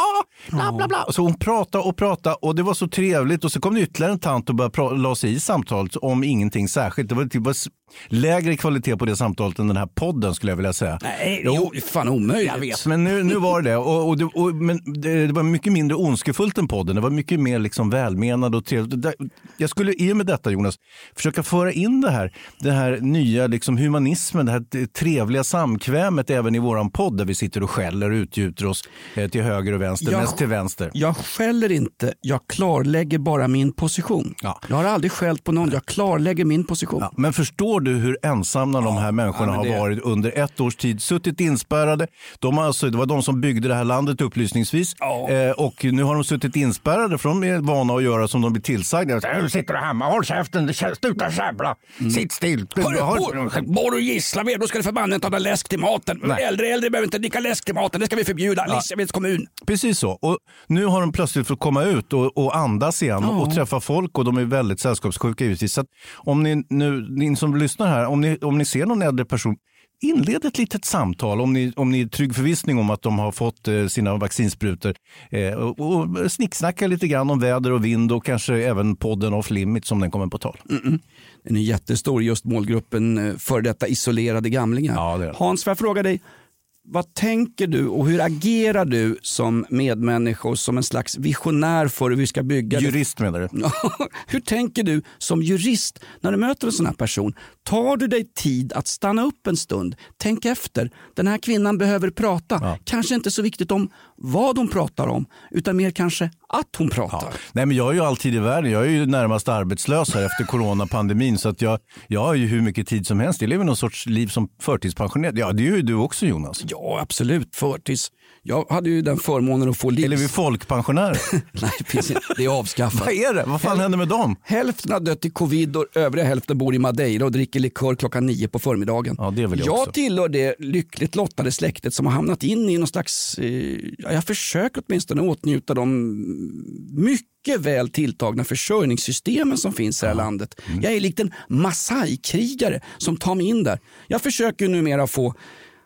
bla bla bla. Så hon pratade och pratade och det var så trevligt och så kom det ytterligare en tant och började la sig i samtalet om ingenting särskilt. Det var typ lägre kvalitet på det samtalet än den här podden skulle jag vilja säga. Nej, är ju fan omöjligt. Jag vet, men nu, nu var det det. Och, och, det, och men det, det var mycket mindre ondskefullt än podden. Det var mycket mer liksom välmenande och trevligt. Jag skulle i och med detta Jonas försöka föra in det här, det här nya liksom humanismen, det här trevliga samkvämet även i våran podd där vi sitter och skäller och utgjuter oss eh, till höger och vänster, Jag- mest till vänster. Jag skäller inte, jag klarlägger bara min position. Ja. Jag har aldrig skällt på någon, jag klarlägger min position. Ja, men förstår du hur ensamma de här människorna ja, det- har varit under ett års tid? Suttit inspärrade. De har alltså, det var de som byggde det här landet upplysningsvis. Ja. Eh, och nu har de suttit inspärrade för de är vana att göra som de blir tillsagda. Nu sitter du hemma, håll käften, sluta käbbla, sitt still. Hörru, Har- bor- du Gislaved då ska du förbanne inte ha läsk till maten. Nej. Äldre äldre behöver inte dricka läsk till maten, det ska vi förbjuda. Lisavedes kommun. Precis så. Och nu har de plötsligt fått komma ut och, och andas igen och träffa folk och de är väldigt sällskapssjuka givetvis. Så om ni nu, ni som lyssnar här, om ni, om ni ser någon äldre person Inled ett litet samtal om ni, om ni är trygg förvissning om att de har fått eh, sina vaccinsprutor. Eh, och, och snicksnacka lite grann om väder och vind och kanske även podden Off Limit som den kommer på tal. Den är jättestor, just målgruppen eh, för detta isolerade gamlingar. Ja. Hans, får jag fråga dig, vad tänker du och hur agerar du som medmänniska och som en slags visionär för hur vi ska bygga Jurist menar du? Hur tänker du som jurist när du möter en sån här person? Tar du dig tid att stanna upp en stund? Tänk efter. Den här kvinnan behöver prata. Kanske inte så viktigt om vad hon pratar om, utan mer kanske att hon pratar. Nej, men jag är ju alltid i världen. Jag är ju närmast arbetslös här efter coronapandemin. Så att jag, jag har ju hur mycket tid som helst. Jag lever någon sorts liv som förtidspensionerad. Ja, det gör ju du också Jonas. Ja, absolut. Förtids. Jag hade ju den förmånen att få livs... Eller är vi folkpensionärer? Nej, precis. det är avskaffat. Vad är det? Vad fan händer med dem? Hälften har dött i covid och övriga hälften bor i Madeira och dricker likör klockan nio på förmiddagen. Ja, det vill jag jag också. tillhör det lyckligt lottade släktet som har hamnat in i någon slags, eh, ja, jag försöker åtminstone åtnjuta de mycket väl tilltagna försörjningssystemen som finns i det här landet. Mm. Jag är likt en Masai-krigare som tar mig in där. Jag försöker numera få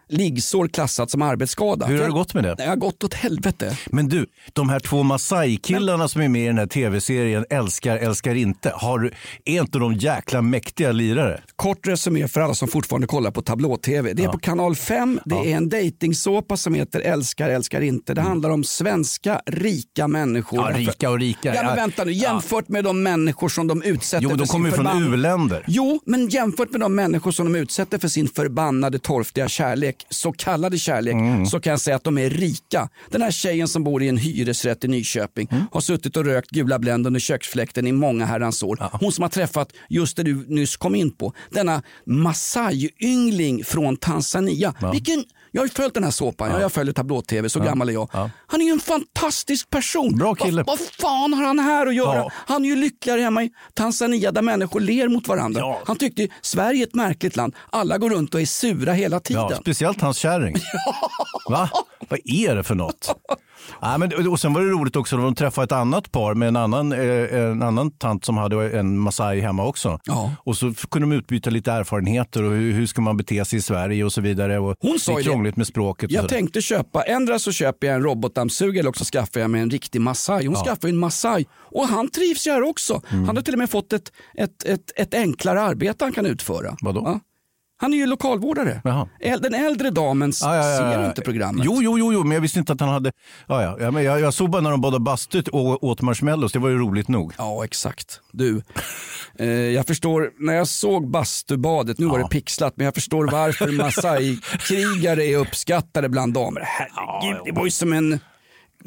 liggsår klassat som arbetsskada. Hur har det gått med det? Det har gått åt helvete. Men du, de här två Masai-killarna som är med i den här tv-serien Älskar, älskar inte. Har, är inte de jäkla mäktiga lirare? Kort resumé för alla som fortfarande kollar på tablå-tv. Det är på kanal 5. Det är en dejtingsåpa som heter Älskar, älskar inte. Det handlar om svenska rika människor. Mm. Ja, rika och rika. Ja, men vänta nu. Jämfört med de människor som de utsätter Jo, för de kommer ju från u-länder. Jo, men jämfört med de människor som de utsätter för sin förbannade torftiga kärlek, så kallade kärlek, Mm. så kan jag säga att de är rika. Den här tjejen som bor i en hyresrätt i Nyköping Mm. har suttit och rökt gula Blend under köksfläkten i många herrans år. Hon som har träffat just det du nyss kom in på, denna Masai-yngling från Tanzania. Vilken, jag har ju följt den här såpan, jag följer tablå-tv, så gammal är jag. Han är ju en fantastisk person. Bra kille. Vad, vad fan har han här att göra? Ja. Han är ju lyckligare hemma i Tanzania där människor ler mot varandra. Ja. Han tyckte Sverige är ett märkligt land. Alla går runt och är sura hela tiden. Ja, speciellt hans kärring. Va? Vad är det för något? Ja, men, och sen var det roligt också när de träffade ett annat par med en annan, eh, en annan tant som hade en Masai hemma också. Ja. Och så kunde de utbyta lite erfarenheter och hur, hur ska man bete sig i Sverige och så vidare. Och Hon sa ju det. Krångligt med språket. Jag tänkte köpa, ändra så köper jag en robotdammsugare eller också skaffar jag mig en riktig Masai. Hon skaffar ju en Masai och han trivs ju här också. Mm. Han har till och med fått ett, ett, ett, ett enklare arbete han kan utföra. Vadå? Ja. Han är ju lokalvårdare. Jaha. Den äldre damen s- Ja, ja, ja, ser inte programmet. Jo, jo, jo, jo, men jag visste inte att han hade... Ja, ja. Ja, men jag, jag såg bara när de badade bastu och åt marshmallows. Det var ju roligt nog. Ja, exakt. Du, eh, jag förstår, när jag såg bastubadet, nu var det pixlat, men jag förstår varför Masai-krigare är uppskattade bland damer. Herregud, det var ju som en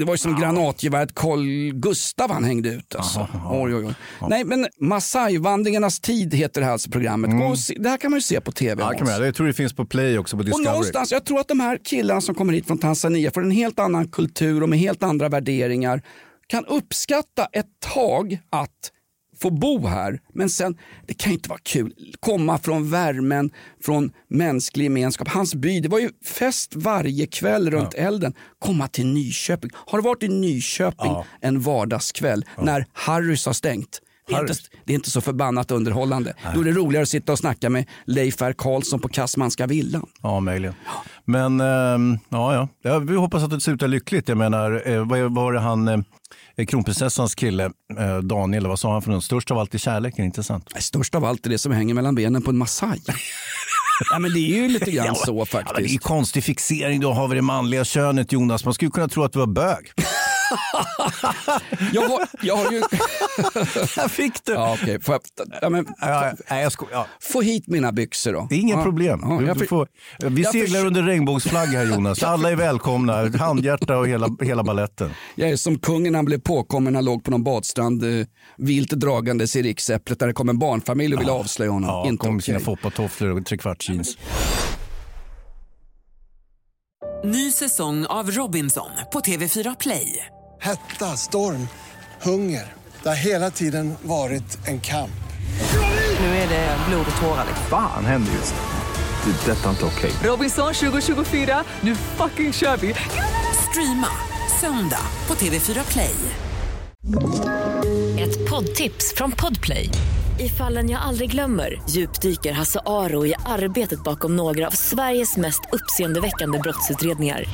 det var ju som granatgeväret Carl Gustav han hängde ut. Alltså. Oj, oj, oj. Nej, men Masai-vandringarnas tid heter det här alltså programmet. Och se, det här kan man ju se på tv. Mm. Ja, kan man, jag tror det finns på Play också på Och Discovery. någonstans, jag tror att de här killarna som kommer hit från Tanzania får en helt annan kultur och med helt andra värderingar kan uppskatta ett tag att få bo här. Men sen, det kan ju inte vara kul. Komma från värmen, från mänsklig gemenskap. Hans by, det var ju fest varje kväll runt elden. Komma till Nyköping. Har du varit i Nyköping Ja. en vardagskväll när Harrys har stängt? Det är, inte, det är inte så förbannat underhållande. Då är det roligare att sitta och snacka med Leif R Karlsson på Kassmanska villan. Ja, möjligen. Men ehm, ja, ja, ja, vi hoppas att det slutar lyckligt. Jag menar, eh, vad vad var det han, eh, kronprinsessans kille, eh, Daniel, vad sa han för något? Störst av allt är kärleken, inte sant? Störst av allt är det som hänger mellan benen på en Masai. ja, men det är ju lite grann så Ja, men det är ju faktiskt. konstig fixering du har vid det manliga könet, Jonas. Man skulle kunna tro att du var bög. Jag har, jag har ju... Där fick du. Ja, okej. Får jag... ja, men, Ja, nej, jag sko- ja. få hit mina byxor då. Det är inget Ja. problem. Ja, jag du för- får, vi jag seglar förs- under regnbågsflagg här Jonas. Alla är välkomna. Handhjärta och hela, hela balletten. Jag är som kungen han blev påkommen när han låg på någon badstrand eh, vilt dragandes i riksäpplet där det kom en barnfamilj och ville avslöja honom. Ja, Inte kom med sina foppatofflor och trekvartsjeans. Ny säsong av Robinson på TV4 Play. Hetta, storm, hunger. Det har hela tiden varit en kamp. Nu är det blod och tårar. Fan händer just nu. Det. är Detta är inte okej. Robinson 2024, nu fucking kör vi! Streama söndag på TV4 Play. Ett poddtips från Podplay. I fallen jag aldrig glömmer djupdyker Hasse Aro i arbetet bakom några av Sveriges mest uppseendeväckande brottsutredningar.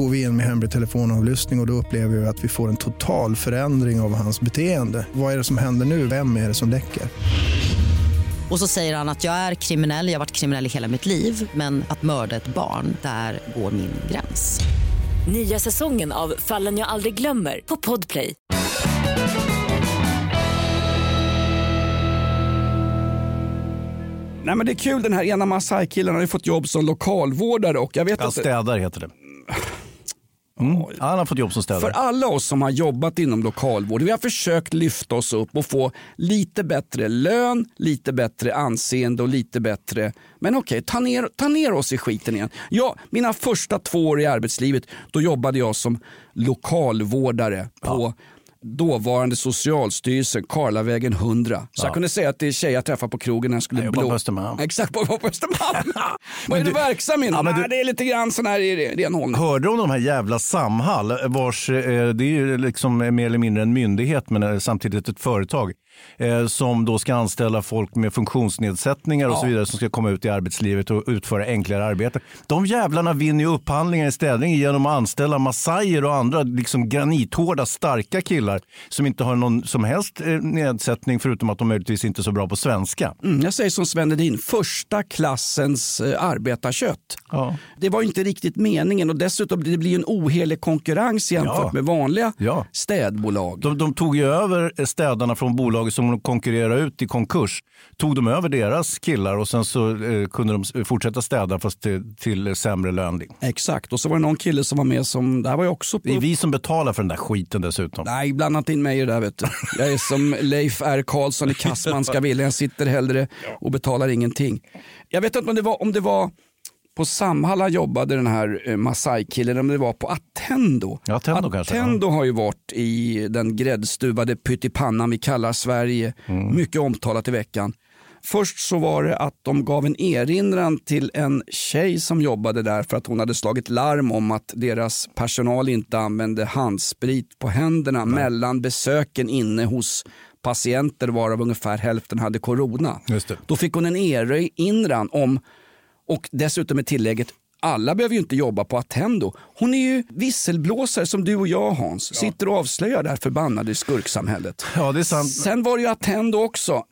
Går vi in med hemlig telefonavlyssning och, och då upplever vi att vi får en total förändring av hans beteende. Vad är det som händer nu? Vem är det som läcker? Och så säger han att jag är kriminell, jag har varit kriminell i hela mitt liv men att mörda ett barn, där går min gräns. Nya säsongen av Fallen jag aldrig glömmer på Podplay. Nej, men det är kul, den här ena Masai-killen har ju fått jobb som lokalvårdare och jag vet Ja, inte, städare heter det. Mm. Han har fått jobb som städare. För alla oss som har jobbat inom lokalvård, vi har försökt lyfta oss upp och få lite bättre lön, lite bättre anseende och lite bättre... Men okej, ta, ner, ta ner oss i skiten igen. Ja, mina första två år i arbetslivet, då jobbade jag som lokalvårdare på dåvarande Socialstyrelsen, Karlavägen 100. Så Ja. jag kunde säga att det är tjejer jag träffar på krogen när jag skulle Jag blå... på Östermalm. Exakt, på, på Östermalm. Vad är Men du du- verksam inom? Ja, Nej, du- Det är lite grann sån här renhållning. Hörde du om de här jävla Samhall, vars, eh, det är ju liksom mer eller mindre en myndighet men eh, samtidigt ett företag eh, som då ska anställa folk med funktionsnedsättningar och så vidare som ska komma ut i arbetslivet och utföra enklare arbete. De jävlarna vinner ju upphandlingar i städning genom att anställa massajer och andra liksom granithårda starka killar som inte har någon som helst eh, nedsättning förutom att de möjligtvis inte är så bra på svenska. Mm, jag säger som Sven Hedin, första klassens eh, arbetarkött. Ja. Det var inte riktigt meningen och dessutom det blir en ohelig konkurrens jämfört Ja. med vanliga Ja. städbolag. De, de tog ju över städarna från bolaget som de konkurrerade ut i konkurs. Tog de över deras killar och sen så eh, kunde de fortsätta städa fast till, till sämre lön. Exakt, och så var det någon kille som var med som, det här var ju också på... Det är vi som betalar för den där skiten dessutom. Nej, blanda inte in mig i det där vet du. Jag är som Leif R Karlsson i Kassmanska villan. Jag sitter hellre och betalar ingenting. Jag vet inte om det var, om det var på Samhall han jobbade den här eh, Masai-killen, om det var på Attendo. Ja, Attendo kanske, Attendo har ju varit i den gräddstuvade pyttipannan vi kallar Sverige. Mycket omtalat i veckan. Först så var det att de gav en erinran till en tjej som jobbade där för att hon hade slagit larm om att deras personal inte använde handsprit på händerna mellan besöken inne hos patienter varav ungefär hälften hade corona. Då fick hon en erinran om, och dessutom med tillägget, alla behöver ju inte jobba på Attendo. Hon är ju visselblåsare som du och jag Hans. Sitter och avslöjar det här förbannade skurksamhället. Ja, det är sant. Sen var det ju Attendo också.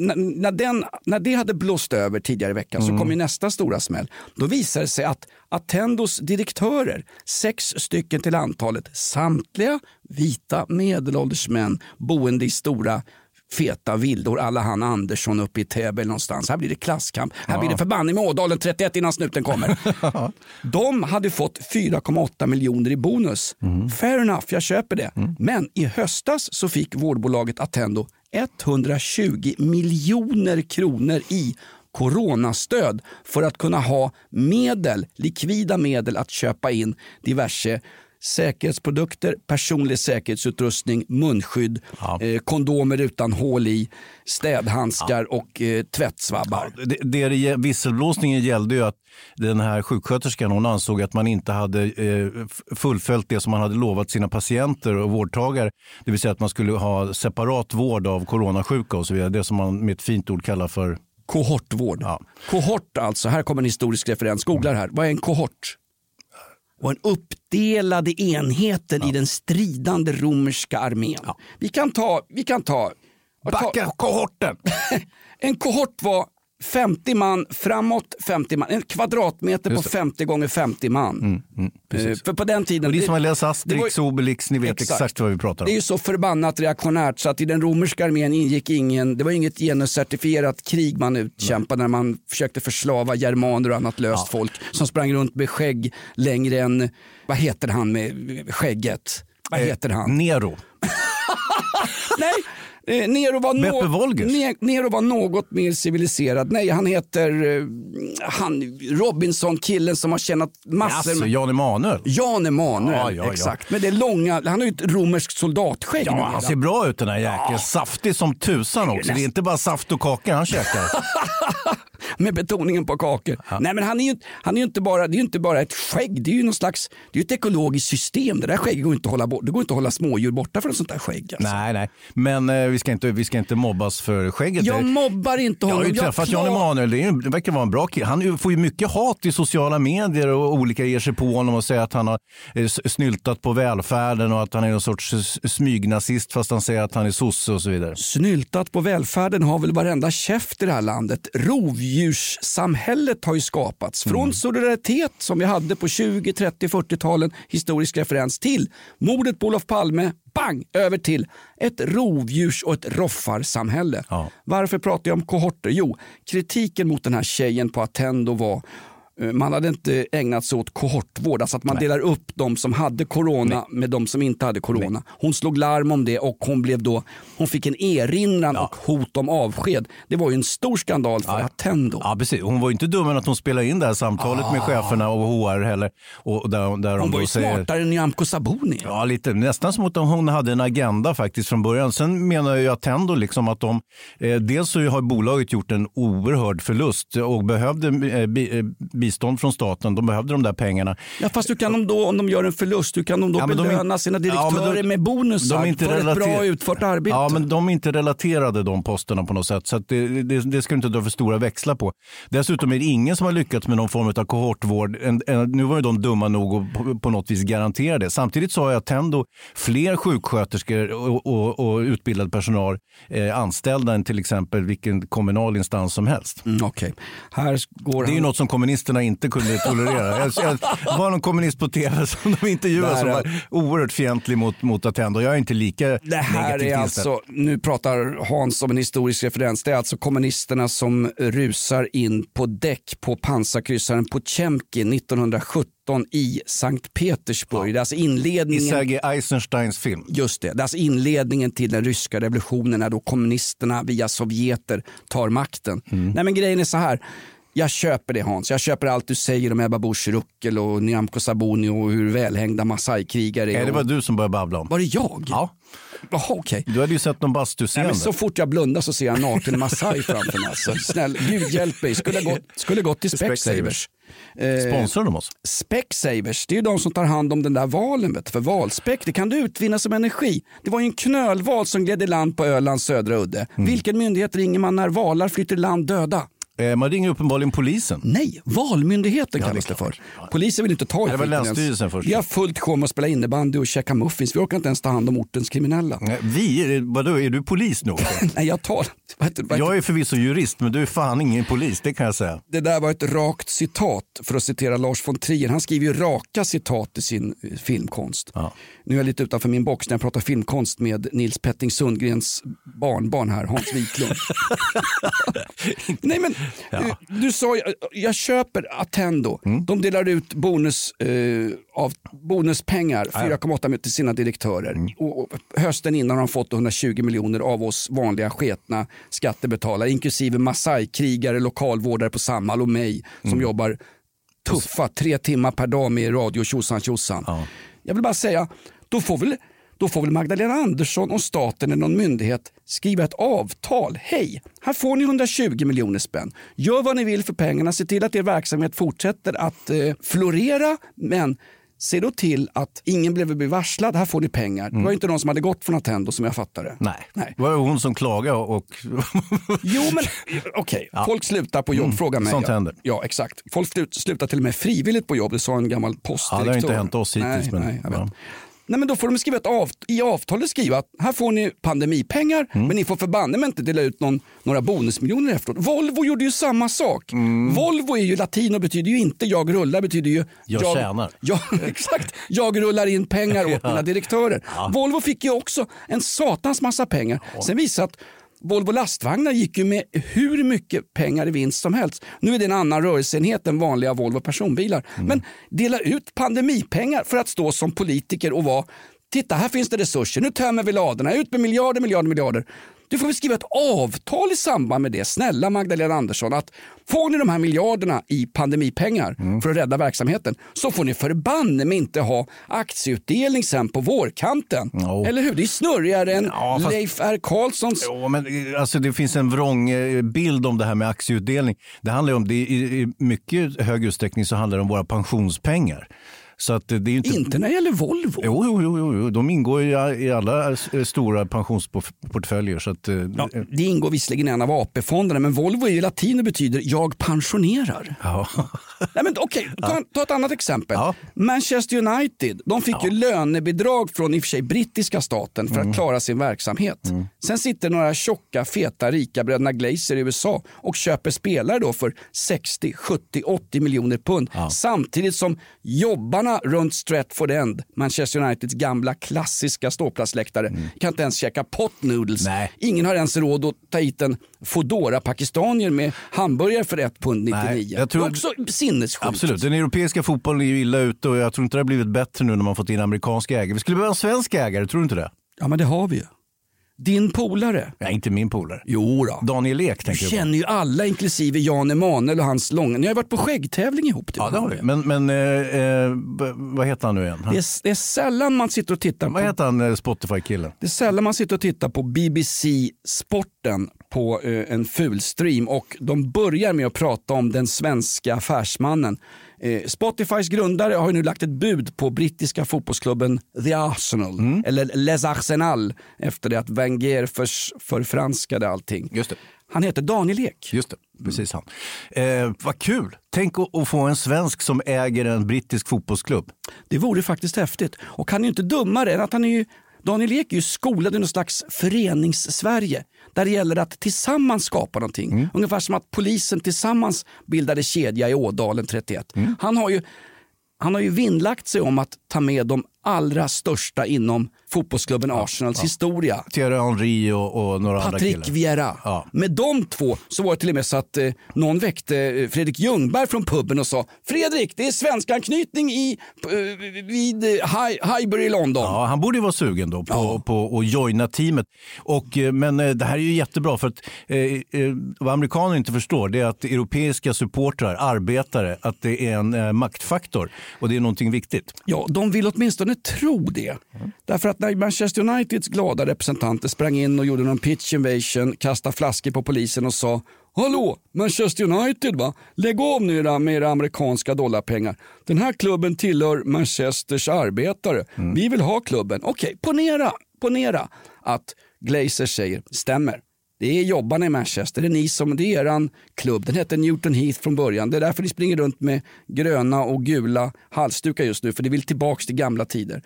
N- när, den, när det hade blåst över tidigare i veckan Mm. så kom ju nästa stora smäll. Då visade det sig att Attendos direktörer, sex stycken till antalet, samtliga vita medelålders män boende i stora feta villor alla han Andersson uppe i Täby någonstans. Här blir det klasskamp. Här blir det förbanning med Ådalen 31 innan snuten kommer. De hade fått 4,8 miljoner i bonus. Fair enough, jag köper det. Men i höstas så fick vårdbolaget Attendo 120 miljoner kronor i coronastöd för att kunna ha medel, likvida medel att köpa in diverse säkerhetsprodukter, personlig säkerhetsutrustning, munskydd, eh, kondomer utan hål i, städhandskar och eh, tvättsvabbar. Det, det, det, visselblåsningen gällde ju att den här sjuksköterskan hon ansåg att man inte hade eh, fullföljt det som man hade lovat sina patienter och vårdtagare. Det vill säga att man skulle ha separat vård av coronasjuka och så vidare. Det som man med ett fint ord kallar för Kohortvård. Kohort alltså, här kommer en historisk referens. Googlar här. Vad är en kohort? Och en uppdelade enheter i den stridande romerska armén. Vi kan ta... Vi kan ta Backa kohorten! en kohort var 50 man framåt, 50 man. En kvadratmeter på Just det. 50 gånger 50 man. Eh, för på den tiden... Och ni som har läst Asterix, ju- Obelix, ni vet exakt, vad vi pratar Det är om. ju så förbannat reaktionärt så att i den romerska armén ingick ingen, det var inget genuscertifierat krig man utkämpade när man försökte förslava germaner och annat löst folk som sprang runt med skägg längre än, vad heter han med skägget? Vad Eh, heter han? Nero. Nej, eh, Nero var, Beppe nå- Wolgers? Ne- Nero var något mer civiliserad. Nej, han heter eh, han, Robinson, killen som har tjänat massor. Alltså, Jan Emanuel. Jan Emanuel, Ja, ja, ja. exakt. Men det är långa, han har ju ett romerskt soldatskägg. Ja, han ser bra ut den här jäkeln. Saftig som tusan också. Det är inte bara saft och kakor han käkar. med betoningen på kakor. Nej men han är ju, han är ju inte, bara, det är ju inte bara ett skägg, det är ju någon slags, det är ett ekologiskt system. Det där skägget går inte att hålla, bort, det går inte att hålla smådjur borta från ett sånt där skägg. Alltså. Nej, nej. Men eh, vi, ska inte, vi ska inte mobbas för skägget. Jag mobbar inte Jag honom. har ju träffat Jan Emanuel. Det, är det verkar vara en bra kille. Han får ju mycket hat i sociala medier och olika ger sig på honom och säger att han har eh, snyltat på välfärden och att han är någon sorts smygnazist fast han säger att han är sosse och så vidare. Snyltat på välfärden har väl varenda käft i det här landet. Rovdjurssamhället har ju skapats. Från Mm. solidaritet som vi hade på 20, 30, 40-talen, historisk referens, till mordet på Olof Palme, bang, över till ett rovdjurs och ett roffarsamhälle. Varför pratar jag om kohorter? Jo, kritiken mot den här tjejen på Attendo var Man hade inte ägnat sig åt kohortvård, alltså att man delar upp de som hade corona med de som inte hade corona. Hon slog larm om det och hon, blev då, hon fick en erinran och hot om avsked. Det var ju en stor skandal för Attendo. Ja, precis. Hon var inte dum än att hon spelade in det här samtalet med cheferna och HR heller. Och där, där Hon var ju säger- smartare än Nyamko Sabuni. Ja, lite. Nästan som att hon hade en agenda faktiskt från början. Sen menar jag Attendo liksom att de, eh, dels så har bolaget gjort en oerhörd förlust och behövde eh, bi, eh, bistånd från staten. De behövde de där pengarna. Ja, fast hur kan de då, om de gör en förlust, hur kan de då Ja, men de belöna sina Ja, direktörer men de- med bonusar de är inte för ett relater- bra utfört arbete? Ja, men de är inte relaterade de posterna på något sätt. Så att det, det, det ska du inte dra för stora växlar på. Dessutom är det ingen som har lyckats med någon form av kohortvård. En, en, nu var ju de dumma nog att på, på något vis garantera det. Samtidigt så har Attendo fler sjuksköterskor och, och, och utbildad personal eh, anställda än till exempel vilken kommunal instans som helst. Mm, Okej. Här går det är ju han- något som kommunisterna inte kunde tolerera. Jag, jag var någon kommunist på tv som de intervjuade som var oerhört fientlig mot, mot Attendo. Jag är inte lika Det här negativt är alltså, nu pratar Hans om en historisk referens, det är alltså kommunisterna som rusar in på däck på pansarkryssaren Potemkin 1917 i Sankt Petersburg. Det är alltså I inledningen Sergej Eisensteins film. Just det, det är alltså inledningen till den ryska revolutionen när då kommunisterna via sovjeter tar makten. Mm. Nej men grejen är så här, jag köper det Hans, jag köper allt du säger om Ebba Busch Ruckel och Nyamko Sabuni och hur välhängda Masai-krigare är. Nej, det var du som började babbla om. Var det jag? Ja. Jaha, okej. Du hade ju sett någon Nej, men så fort jag blundar så ser jag en naken Masai framför mig. Alltså. Snäll, Gud hjälp mig. Skulle gått, skulle gått till Specsavers. Eh, Sponsrar de oss? Specsavers, det är ju de som tar hand om den där valen. Vet för valspäck, det kan du utvinna som energi. Det var ju en knölval som gled i land på Ölands södra udde. Mm. Vilken myndighet ringer man när valar flyter land döda? Eh, man ringer uppenbarligen polisen. Nej, Valmyndigheten Ja, kallas det för. Polisen vill inte ta i skiten först. Vi har fullt sjå med att spela innebandy och käka muffins. Vi orkar inte ens ta hand om ortens kriminella. Nej, Vi? Vadå, är du polis nu? Nej, jag tar... Jag är förvisso jurist, men du är fan ingen polis, det kan jag säga. Det där var ett rakt citat för att citera Lars von Trier. Han skriver ju raka citat i sin eh, filmkonst. Nu är jag lite utanför min box när jag pratar filmkonst med Nils Petting Sundgrens barnbarn här, Hans Wiklund. Nej men, eh, du sa, jag, jag köper Attendo. Mm. De delar ut bonus, eh, av, bonuspengar, Ja. 4,8 miljoner till sina direktörer. Mm. Och, och hösten innan har de fått 120 miljoner av oss vanliga sketna skattebetalare, inklusive Masai-krigare, lokalvårdare på Samhall och mig som Mm. jobbar tuffa tre timmar per dag med radio tjosan tjosan. Jag vill bara säga, då får väl då får väl Magdalena Andersson och staten eller någon myndighet skriva ett avtal. Hej, här får ni 120 miljoner spänn. Gör vad ni vill för pengarna, se till att er verksamhet fortsätter att eh, florera, men se då till att ingen behöver bli varslad. Här får ni pengar. Det var ju inte någon som hade gått från Attendo som jag fattar det. Nej. Nej. Det var hon som klagade och... Jo men okej, folk slutar på jobb, Mm, fråga mig. sånt ja. händer. Ja exakt. Folk slut, slutar till och med frivilligt på jobb, det sa en gammal postdirektör. Ja, det har inte hänt oss hittills. Nej, men, nej, jag vet. ja. Nej, men då får de skriva ett av, i avtalet skriva att här får ni pandemipengar Mm. men ni får förbanne mig inte dela ut någon, några bonusmiljoner efteråt. Volvo gjorde ju samma sak. Volvo är ju latin och betyder ju inte jag rullar, betyder ju Mm. Jag tjänar. Ja, exakt. Jag rullar in pengar åt Ja. mina direktörer. Volvo fick ju också en satans massa pengar. Sen visade att Volvo lastvagnar gick ju med hur mycket pengar i vinst som helst. Nu är det en annan rörelseenhet än vanliga Volvo personbilar. Mm. Men dela ut pandemipengar för att stå som politiker och vara Titta, här finns det resurser. Nu tömmer vi ladorna. Ut med miljarder, miljarder, miljarder. Du får väl skriva ett avtal i samband med det. Snälla Magdalena Andersson, att får ni de här miljarderna i pandemipengar Mm. för att rädda verksamheten så får ni förbanne mig inte ha aktieutdelning sen på vårkanten. Eller hur? Det är snurrigare än fast- Leif R Karlssons... Jo, men, eh, alltså, det finns en vrång eh, bild om det här med aktieutdelning. Det handlar ju om, det, i, I mycket hög utsträckning så handlar det om våra pensionspengar. Så att det är inte... inte när det gäller Volvo. Jo, jo, jo, jo, de ingår i alla eh, stora pensionsportföljer. Så att, eh, Ja, det ingår visserligen i en av AP-fonderna men Volvo är ju latin och betyder jag pensionerar. Ja. Nej, men, okej, ta, ta ett annat exempel. Manchester United de fick ju lönebidrag från i och för sig brittiska staten för att klara sin verksamhet. Sen sitter några tjocka, feta, rika bröderna Glazer i USA och köper spelare då för 60, 70, 80 miljoner pund. Samtidigt som jobbarna läktarna runt Stratford End, Manchester Uniteds gamla klassiska ståplatsläktare, Mm. kan inte ens käka pot noodles. Ingen har ens råd att ta hit en Foodora pakistanier med hamburgare för ett pund 99. Nej, jag tror- Det är också sinnessjukt. Absolut, den europeiska fotbollen är ju illa ute och jag tror inte det har blivit bättre nu när man fått in amerikanska ägare. Vi skulle behöva en svensk ägare, tror du inte det? Ja men det har vi ju. Din polare. Nej, inte min polare. Jo då. Daniel Ek Du tänker jag på. känner ju alla inklusive Jan Emanuel och hans långa. Ni har ju varit på skäggtävling ihop. Du. Ja, det har vi. Men, men eh, eh, vad heter han nu igen? Han, Det är, det är sällan man sitter och tittar på vad heter han, eh, Spotify-killen? Det är sällan man sitter och tittar på BBC Sporten på eh, en fulstream och de börjar med att prata om den svenska affärsmannen. Eh, Spotifys grundare har ju nu lagt ett bud på brittiska fotbollsklubben The Arsenal, eller Les Arsenal, efter det att Wenger förs, förfranskade allting. Just det. Han heter Daniel Ek. Just det, precis han. Eh, vad kul! Tänk att, att få en svensk som äger en brittisk fotbollsklubb. Det vore faktiskt häftigt. Och han är ju inte dummare än att han är ju Daniel Ek är ju skolad i någon slags förenings-Sverige där det gäller att tillsammans skapa någonting. Ungefär som att polisen tillsammans bildade kedja i Ådalen 31. Han, har ju, han har ju vinnlagt sig om att ta med de allra största inom fotbollsklubben Arsenals historia. Thierry Henry och, och några andra Patrik killar. Vieira. Ja. Med de två så var det till och med så att eh, någon väckte eh, Fredrik Ljungberg från puben och sa Fredrik, det är svensk anknytning i, eh, vid eh, Hi- Highbury i London. Ja, han borde ju vara sugen då på, på att joina teamet. Och, eh, men eh, det här är ju jättebra för att vad amerikaner inte förstår det är att europeiska supportrar, arbetare, att det är en maktfaktor och det är någonting viktigt. Ja, de vill åtminstone tro det. Därför att när Manchester Uniteds glada representanter sprang in och gjorde någon pitch invasion, kastade flaskor på polisen och sa Hallå, Manchester United va? Lägg av nu era, med era amerikanska dollarpengar. Den här klubben tillhör Manchesters arbetare. Vi vill ha klubben. Okej, ponera, ponera att Glazer säger stämmer. Det är jobbarna i Manchester, det är ni som, det är eran klubb. Den hette Newton Heath från början. Det är därför ni springer runt med gröna och gula halsdukar just nu, för ni vill tillbaka till gamla tider.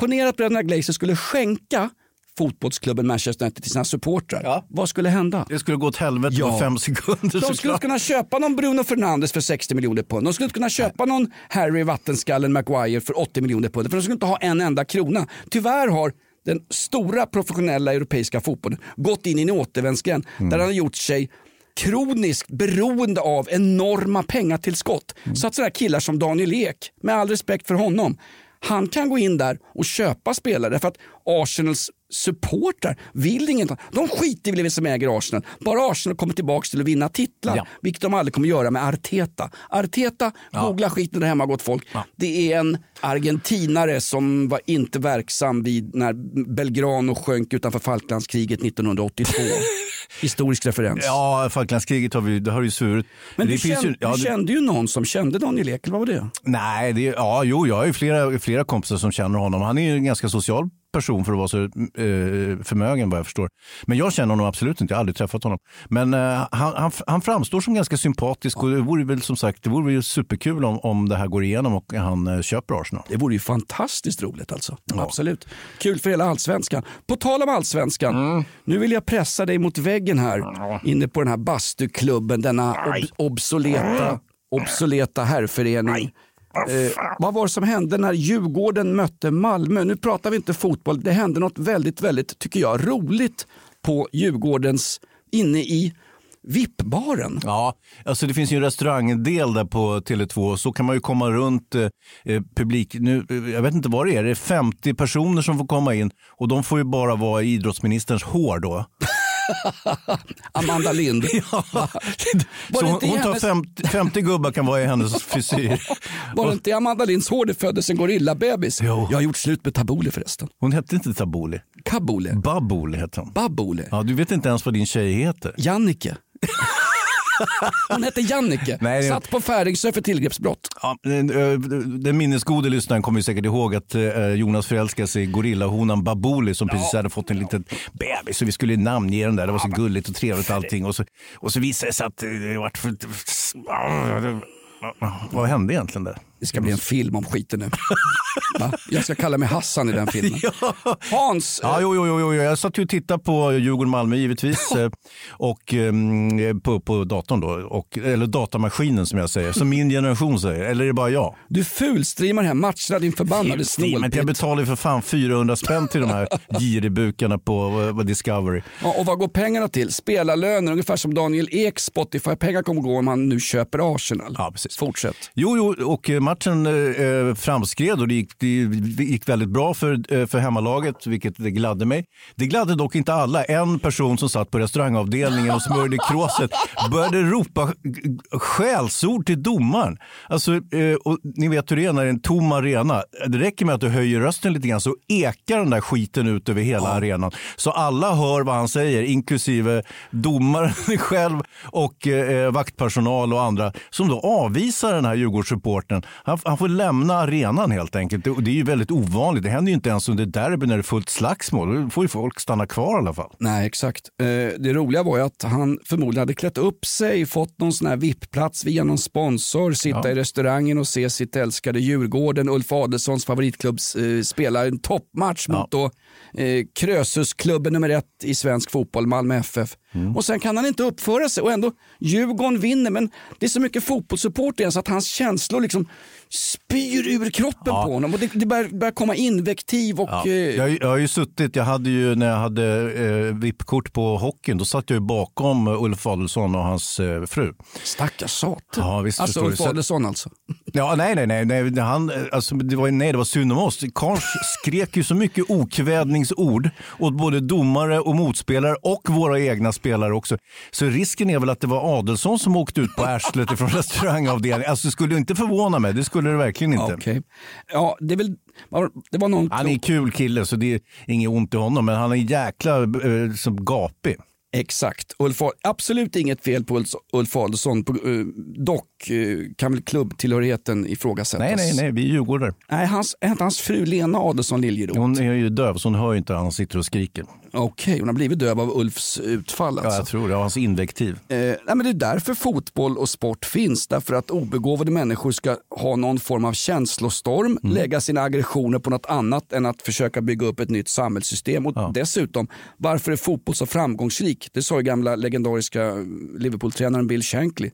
Ponera att bröderna Glazer skulle skänka fotbollsklubben Manchester United till sina supportrar. Vad skulle hända? Det skulle gå åt helvete Ja. på fem sekunder De skulle kunna köpa någon Bruno Fernandes för 60 miljoner pund. De skulle kunna köpa någon Harry Vattenskallen Maguire för 80 miljoner pund. För de skulle inte ha en enda krona. Tyvärr har den stora professionella europeiska fotbollen gått in i en återvändsgränd Mm. där han har gjort sig kroniskt beroende av enorma pengatillskott. Mm. Så att sådana killar som Daniel Ek, med all respekt för honom, han kan gå in där och köpa spelare för att Arsenals supportrar vill inget. De skiter i vem som äger Arsenal. Bara Arsenal kommer tillbaka till att vinna titlar. Ja. Vilket de aldrig kommer göra med Arteta. Arteta, googla skiten där hemma gott folk. Det är en argentinare som var inte verksam vid när Belgrano sjönk utanför Falklandskriget 1982. Historisk referens. Ja, Falklandskriget har vi, det har ju svurit. Men det du, finns kände, ju, ja, du kände ju någon som kände Daniel Ek, eller vad var det? Nej, det, ja, jo, jag har ju flera, flera kompisar som känner honom. Han är ju en ganska social person för att vara så eh, förmögen vad jag förstår. Men jag känner honom absolut inte, jag har aldrig träffat honom. Men eh, han, han, han framstår som ganska sympatisk och det vore väl som sagt det vore ju superkul om, om det här går igenom och han eh, köper Arsenal. Det vore ju fantastiskt roligt alltså. Absolut. Kul för hela allsvenskan. På tal om allsvenskan, Mm. nu vill jag pressa dig mot väggen här inne på den här bastuklubben, denna ob- obsoleta, obsoleta herrförening. Eh, vad var det som hände när Djurgården mötte Malmö? Nu pratar vi inte fotboll. Det hände något väldigt, väldigt, tycker jag, roligt på Djurgårdens, inne i VIP-baren. Ja, alltså det finns ju en restaurangdel där på Tele2 så kan man ju komma runt eh, eh, publik. Nu, eh, jag vet inte vad det är, det är 50 personer som får komma in och de får ju bara vara i idrottsministerns hår då. Amanda Lind. ja. Var hon, hon tar hennes- 50, 50 gubbar kan vara i hennes frisyr. Var det inte i Amanda Linds hår det föddes en gorillabebis? Jag har gjort slut med Tabuli förresten. Hon hette inte Taboli. Kabule. Baboli hette hon. Babole. Ja, du vet inte ens vad din tjej heter. Jannike. Hon hette Jannike. Nej, det- Satt på Färingsö för tillgreppsbrott. Ja, den, eh, den minnesgode lyssnaren kommer ju säkert ihåg att eh, Jonas förälskade sig i gorillahonan Baboli som precis hade fått en liten bebis. Så vi skulle namnge den där. Det var så gulligt och trevligt allting. Och så, och så visade det sig att eh, det vart för... Vad hände egentligen där? Det ska bli en film om skiten nu. Va? Jag ska kalla mig Hassan i den filmen. Hans! Ja, jo, jo, jo, jo. Jag satt ju och tittade på Djurgården-Malmö givetvis. eh, och, ehm, på, på datorn då. Och, eller datamaskinen som jag säger. Som min generation säger. Eller är det bara jag? Du fulstreamar hem matcherna din förbannade Men jag snålpitt. betalar ju för fan 400 spänn till de här giribukarna på eh, Discovery. Ja, och vad går pengarna till? Spelarlöner, ungefär som Daniel Eks Spotify-pengar kommer gå om han nu köper Arsenal. Ja, precis. Fortsätt. Jo, jo, och eh, matchen eh, framskred och det gick, det, gick väldigt bra för, eh, för hemmalaget, vilket det gladde mig. Det gladde dock inte alla. En person som satt på restaurangavdelningen och smörjde kråset började ropa skällsord till domaren. Alltså, eh, och ni vet hur det är när det är en tom arena. Det räcker med att du höjer rösten lite grann så ekar den där skiten ut över hela arenan. Så alla hör vad han säger, inklusive domaren själv och eh, vaktpersonal och andra som då avvisar den här Djurgårdssupporten. Han, han får lämna arenan helt enkelt. Det, det är ju väldigt ovanligt. Det händer ju inte ens under derby när det är fullt slagsmål. Då får ju folk stanna kvar i alla fall. Nej, exakt. Eh, det roliga var ju att han förmodligen hade klätt upp sig, fått någon sån här VIP-plats via någon sponsor, sitta Ja. i restaurangen och se sitt älskade Djurgården, Ulf Adelsohns favoritklubb, eh, spela en toppmatch mot då, eh, Krösusklubben nummer ett i svensk fotboll, Malmö FF. Mm. Och sen kan han inte uppföra sig och ändå, Djurgården vinner, men det är så mycket fotbollssupport i en så att hans känslor liksom spyr ur kroppen på honom och det, det börjar, börjar komma invektiv och... Ja. eh, Jag, jag har ju suttit, jag hade ju när jag hade eh, VIP-kort på hockeyn, då satt jag ju bakom Ulf Adelsson och hans eh, fru. Stackars satan. Ja, visst Alltså. Ulf Adelsson alltså. Ja, nej, nej, nej. nej, han, alltså, det, var, nej det var synd om oss. Karls skrek ju så mycket okvädningsord åt både domare och motspelare och våra egna spelare också. Så risken är väl att det var Adelsson som åkte ut på arslet ifrån restaurangavdelningen. Alltså, det skulle inte förvåna mig. Det skulle det verkligen inte. Okej. Ja, det, är väl, det var någon... Han är en kul kille, så det är inget ont i honom. Men han är jäkla eh, som gapig. Exakt. Ulf, absolut inget fel på Ulf, Adelsson. Eh, dock eh, kan väl klubbtillhörigheten ifrågasättas. Nej, nej, nej. Vi är djurgårdare. Nej, hans, inte hans fru Lena Adelsson Liljeroth? Hon är ju döv, så hon hör ju inte när han sitter och skriker. Okej, hon har blivit döv av Ulfs utfall alltså. Ja, jag tror det. Av hans invektiv. Eh, nej, men det är därför fotboll och sport finns. Därför att obegåvade människor ska ha någon form av känslostorm, Mm. lägga sina aggressioner på något annat än att försöka bygga upp ett nytt samhällssystem. Och dessutom, varför är fotboll så framgångsrik? Det sa ju gamla legendariska Liverpool-tränaren Bill Shankly.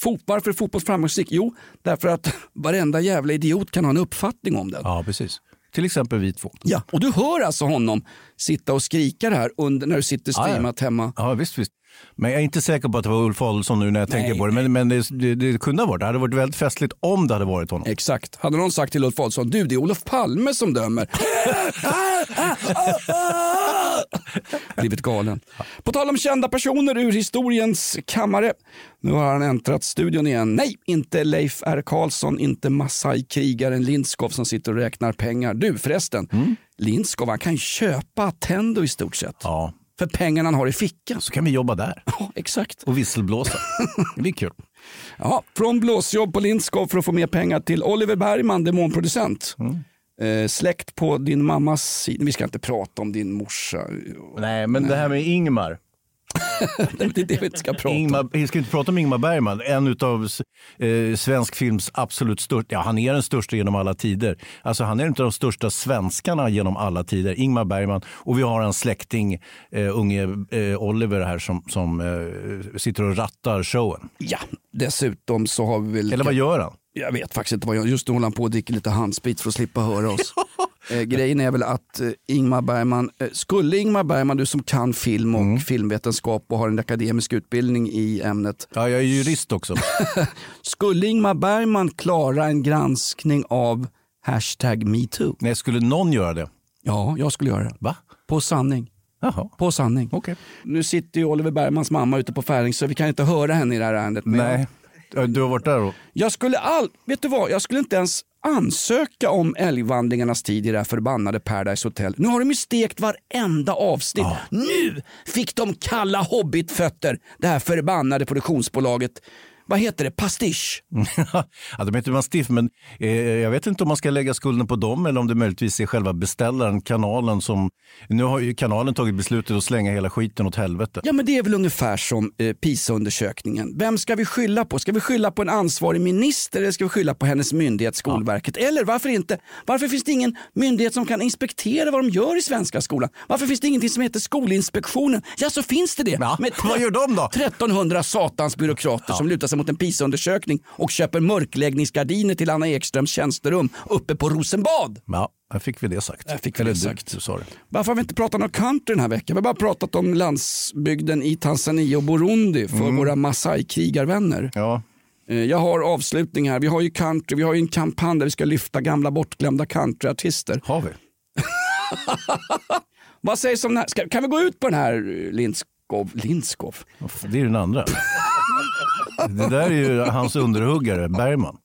Fot, varför är fotboll framgångsrik? Jo, därför att varenda jävla idiot kan ha en uppfattning om den. Ja, precis. Till exempel vi två. Ja, och du hör alltså honom sitta och skrika det här under, när du sitter Ja, ja. streamat hemma. Ja, visst, visst. Men jag är inte säker på att det var Ulf Adelsson nu när jag Nej, tänker på det. Men, men det, det, det kunde ha varit. Det hade varit väldigt festligt om det hade varit honom. Exakt. Hade någon sagt till Ulf Adelsohn, du det är Olof Palme som dömer. Blivit galen. På tal om kända personer ur historiens kammare. Nu har han äntrat studion igen. Nej, inte Leif R. Karlsson, inte Masai-krigaren Lindskov som sitter och räknar pengar. Du förresten, Lindskov han kan köpa Attendo i stort sett. Ja. För pengarna han har i fickan. Så kan vi jobba där. Ja, exakt. Och visselblåsa. Det blir kul. Ja, från blåsjobb på Lindskov för att få mer pengar till Oliver Bergman, demonproducent. Eh, släkt på din mammas sida. Vi ska inte prata om din morsa. Nej, men det här med Ingmar. Det är det vi inte ska prata om. Ingmar, vi ska inte prata om Ingmar Bergman, en av eh, svensk films absolut största, ja han är den största genom alla tider. Alltså han är en av de största svenskarna genom alla tider, Ingmar Bergman. Och vi har en släkting, eh, unge eh, Oliver här som, som eh, sitter och rattar showen. Ja, dessutom så har vi väl... Eller vad gör han? Jag vet faktiskt inte vad jag Just nu håller han på och dricker lite handsprit för att slippa höra oss. eh, grejen är väl att eh, Ingmar Bergman, eh, skulle Ingmar Bergman, du som kan film och filmvetenskap och har en akademisk utbildning i ämnet. Ja, jag är jurist också. skulle Ingmar Bergman klara en granskning av hashtag metoo? Nej, skulle någon göra det? Ja, jag skulle göra det. Va? På sanning. Jaha. På sanning. Okej. Nu sitter ju Oliver Bergmans mamma ute på Färing så vi kan inte höra henne i det här ärendet. Men Nej. Ja, Du har varit där då? Jag skulle all, vet du vad, jag skulle inte ens ansöka om älgvandringarnas tid i det här förbannade Paradise Hotel. Nu har de ju stekt varenda avsnitt. Nu fick de kalla hobbitfötter, det här förbannade produktionsbolaget. Vad heter det, pastisch. ja, de heter Mastiff, men eh, jag vet inte om man ska lägga skulden på dem eller om det möjligtvis är själva beställaren, kanalen som... Nu har ju kanalen tagit beslutet att slänga hela skiten åt helvete. Ja men det är väl ungefär som eh, PISA-undersökningen. Vem ska vi skylla på? Ska vi skylla på en ansvarig minister eller ska vi skylla på hennes myndighet Skolverket? Eller varför inte? Varför finns det ingen myndighet som kan inspektera vad de gör i svenska skolan? Varför finns det ingenting som heter Skolinspektionen? Ja så finns det det. Ja, Med vad gör de då? 1300 satans byråkrater som lutar sig mot en PISA-undersökning och köper mörkläggningsgardiner till Anna Ekströms tjänsterum uppe på Rosenbad. Ja, här fick vi det sagt. Där fick vi Eller det du, sagt. Du sa det. Varför har vi inte pratat om country den här veckan? Vi har bara pratat om landsbygden i Tanzania och Burundi för våra Maasai-krigarvänner. Ja. Eh, Jag har avslutning här. Vi har ju country, vi har ju en kampanj där vi ska lyfta gamla bortglömda countryartister. Har vi? Vad sägs om den här? Ska, kan vi gå ut på den här eh, Lindskov? Lindskov? Det är den andra. det där är ju hans underhuggare, Bergman.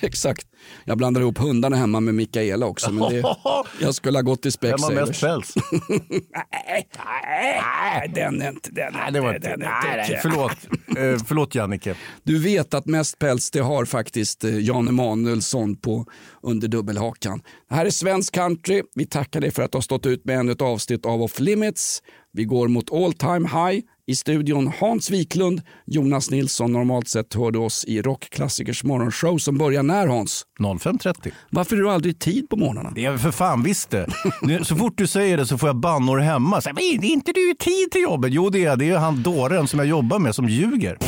Exakt. Jag blandar ihop hundarna hemma med Mikaela också. Men det, jag skulle ha gått till Vem har mest päls? Nej, nej, den är inte... Den Nej, det var inte, den är Nej, inte- nej, förlåt. Eh, förlåt Jannike. Du vet att mest päls det har faktiskt eh, Jan Emanuelsson på under dubbelhakan. Det här är svensk country. Vi tackar dig för att du har stått ut med ännu ett avsnitt av Off Limits. Vi går mot all time high. I studion Hans Wiklund, Jonas Nilsson. Normalt sett hör du oss i Rockklassikers morgonshow som börjar när Hans? 05.30. Varför är du aldrig tid på morgnarna? Det är för fan visst det. Så fort du säger det så får jag bannor hemma. Så, "Men är inte du i tid till jobbet? Jo det är jag. Det är han dåren som jag jobbar med som ljuger.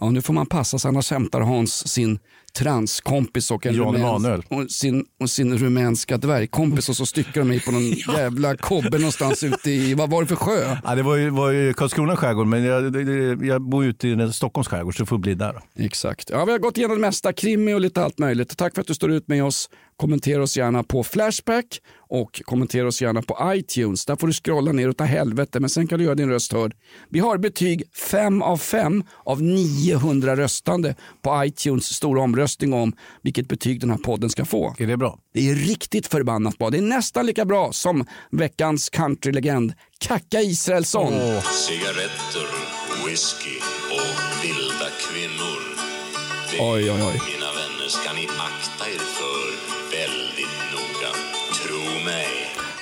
Ja, nu får man passa sig annars hämtar Hans sin transkompis och, en Jan rumän- Emanuel. och, sin, och sin rumänska dvärgkompis och så styckar de mig på någon jävla kobbe någonstans ute i, vad var det för sjö? Ja, det var ju, var ju Karlskrona skärgård men jag, det- jag bor ute i Stockholms skärgård så det får bli där. Exakt. Ja, vi har gått igenom det mesta, krimi och lite allt möjligt. Tack för att du står ut med oss. Kommentera oss gärna på Flashback och kommentera oss gärna på iTunes. Där får du scrolla ner och ta helvete, men sen kan du göra din röst hörd. Vi har betyg 5 av 5 av 900 röstande på iTunes stora omröstning om vilket betyg den här podden ska få. Är det bra? Det är riktigt förbannat bra. Det är nästan lika bra som veckans countrylegend Kacka Israelsson. Cigaretter, whisky och vilda kvinnor. Det, Oj, oj, oj. mina vänner, ska ni akta er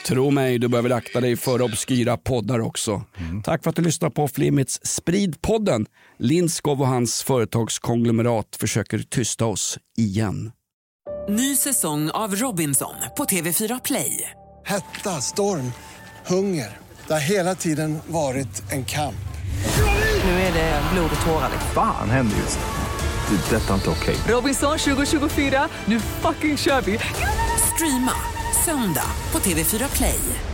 Tro mig, du behöver akta dig för obskyra poddar också. Tack för att du lyssnar på Flimmits Sprid-podden. Lindskov och hans företagskonglomerat försöker tysta oss igen. Ny säsong av Robinson på TV4 Play. Hetta, storm, hunger. Det har hela tiden varit en kamp. Nu är det blod och tårar. Fan händer just det. Det är detta inte okej. Robinson 2024, nu fucking kör vi! Streama söndag på TV4 Play.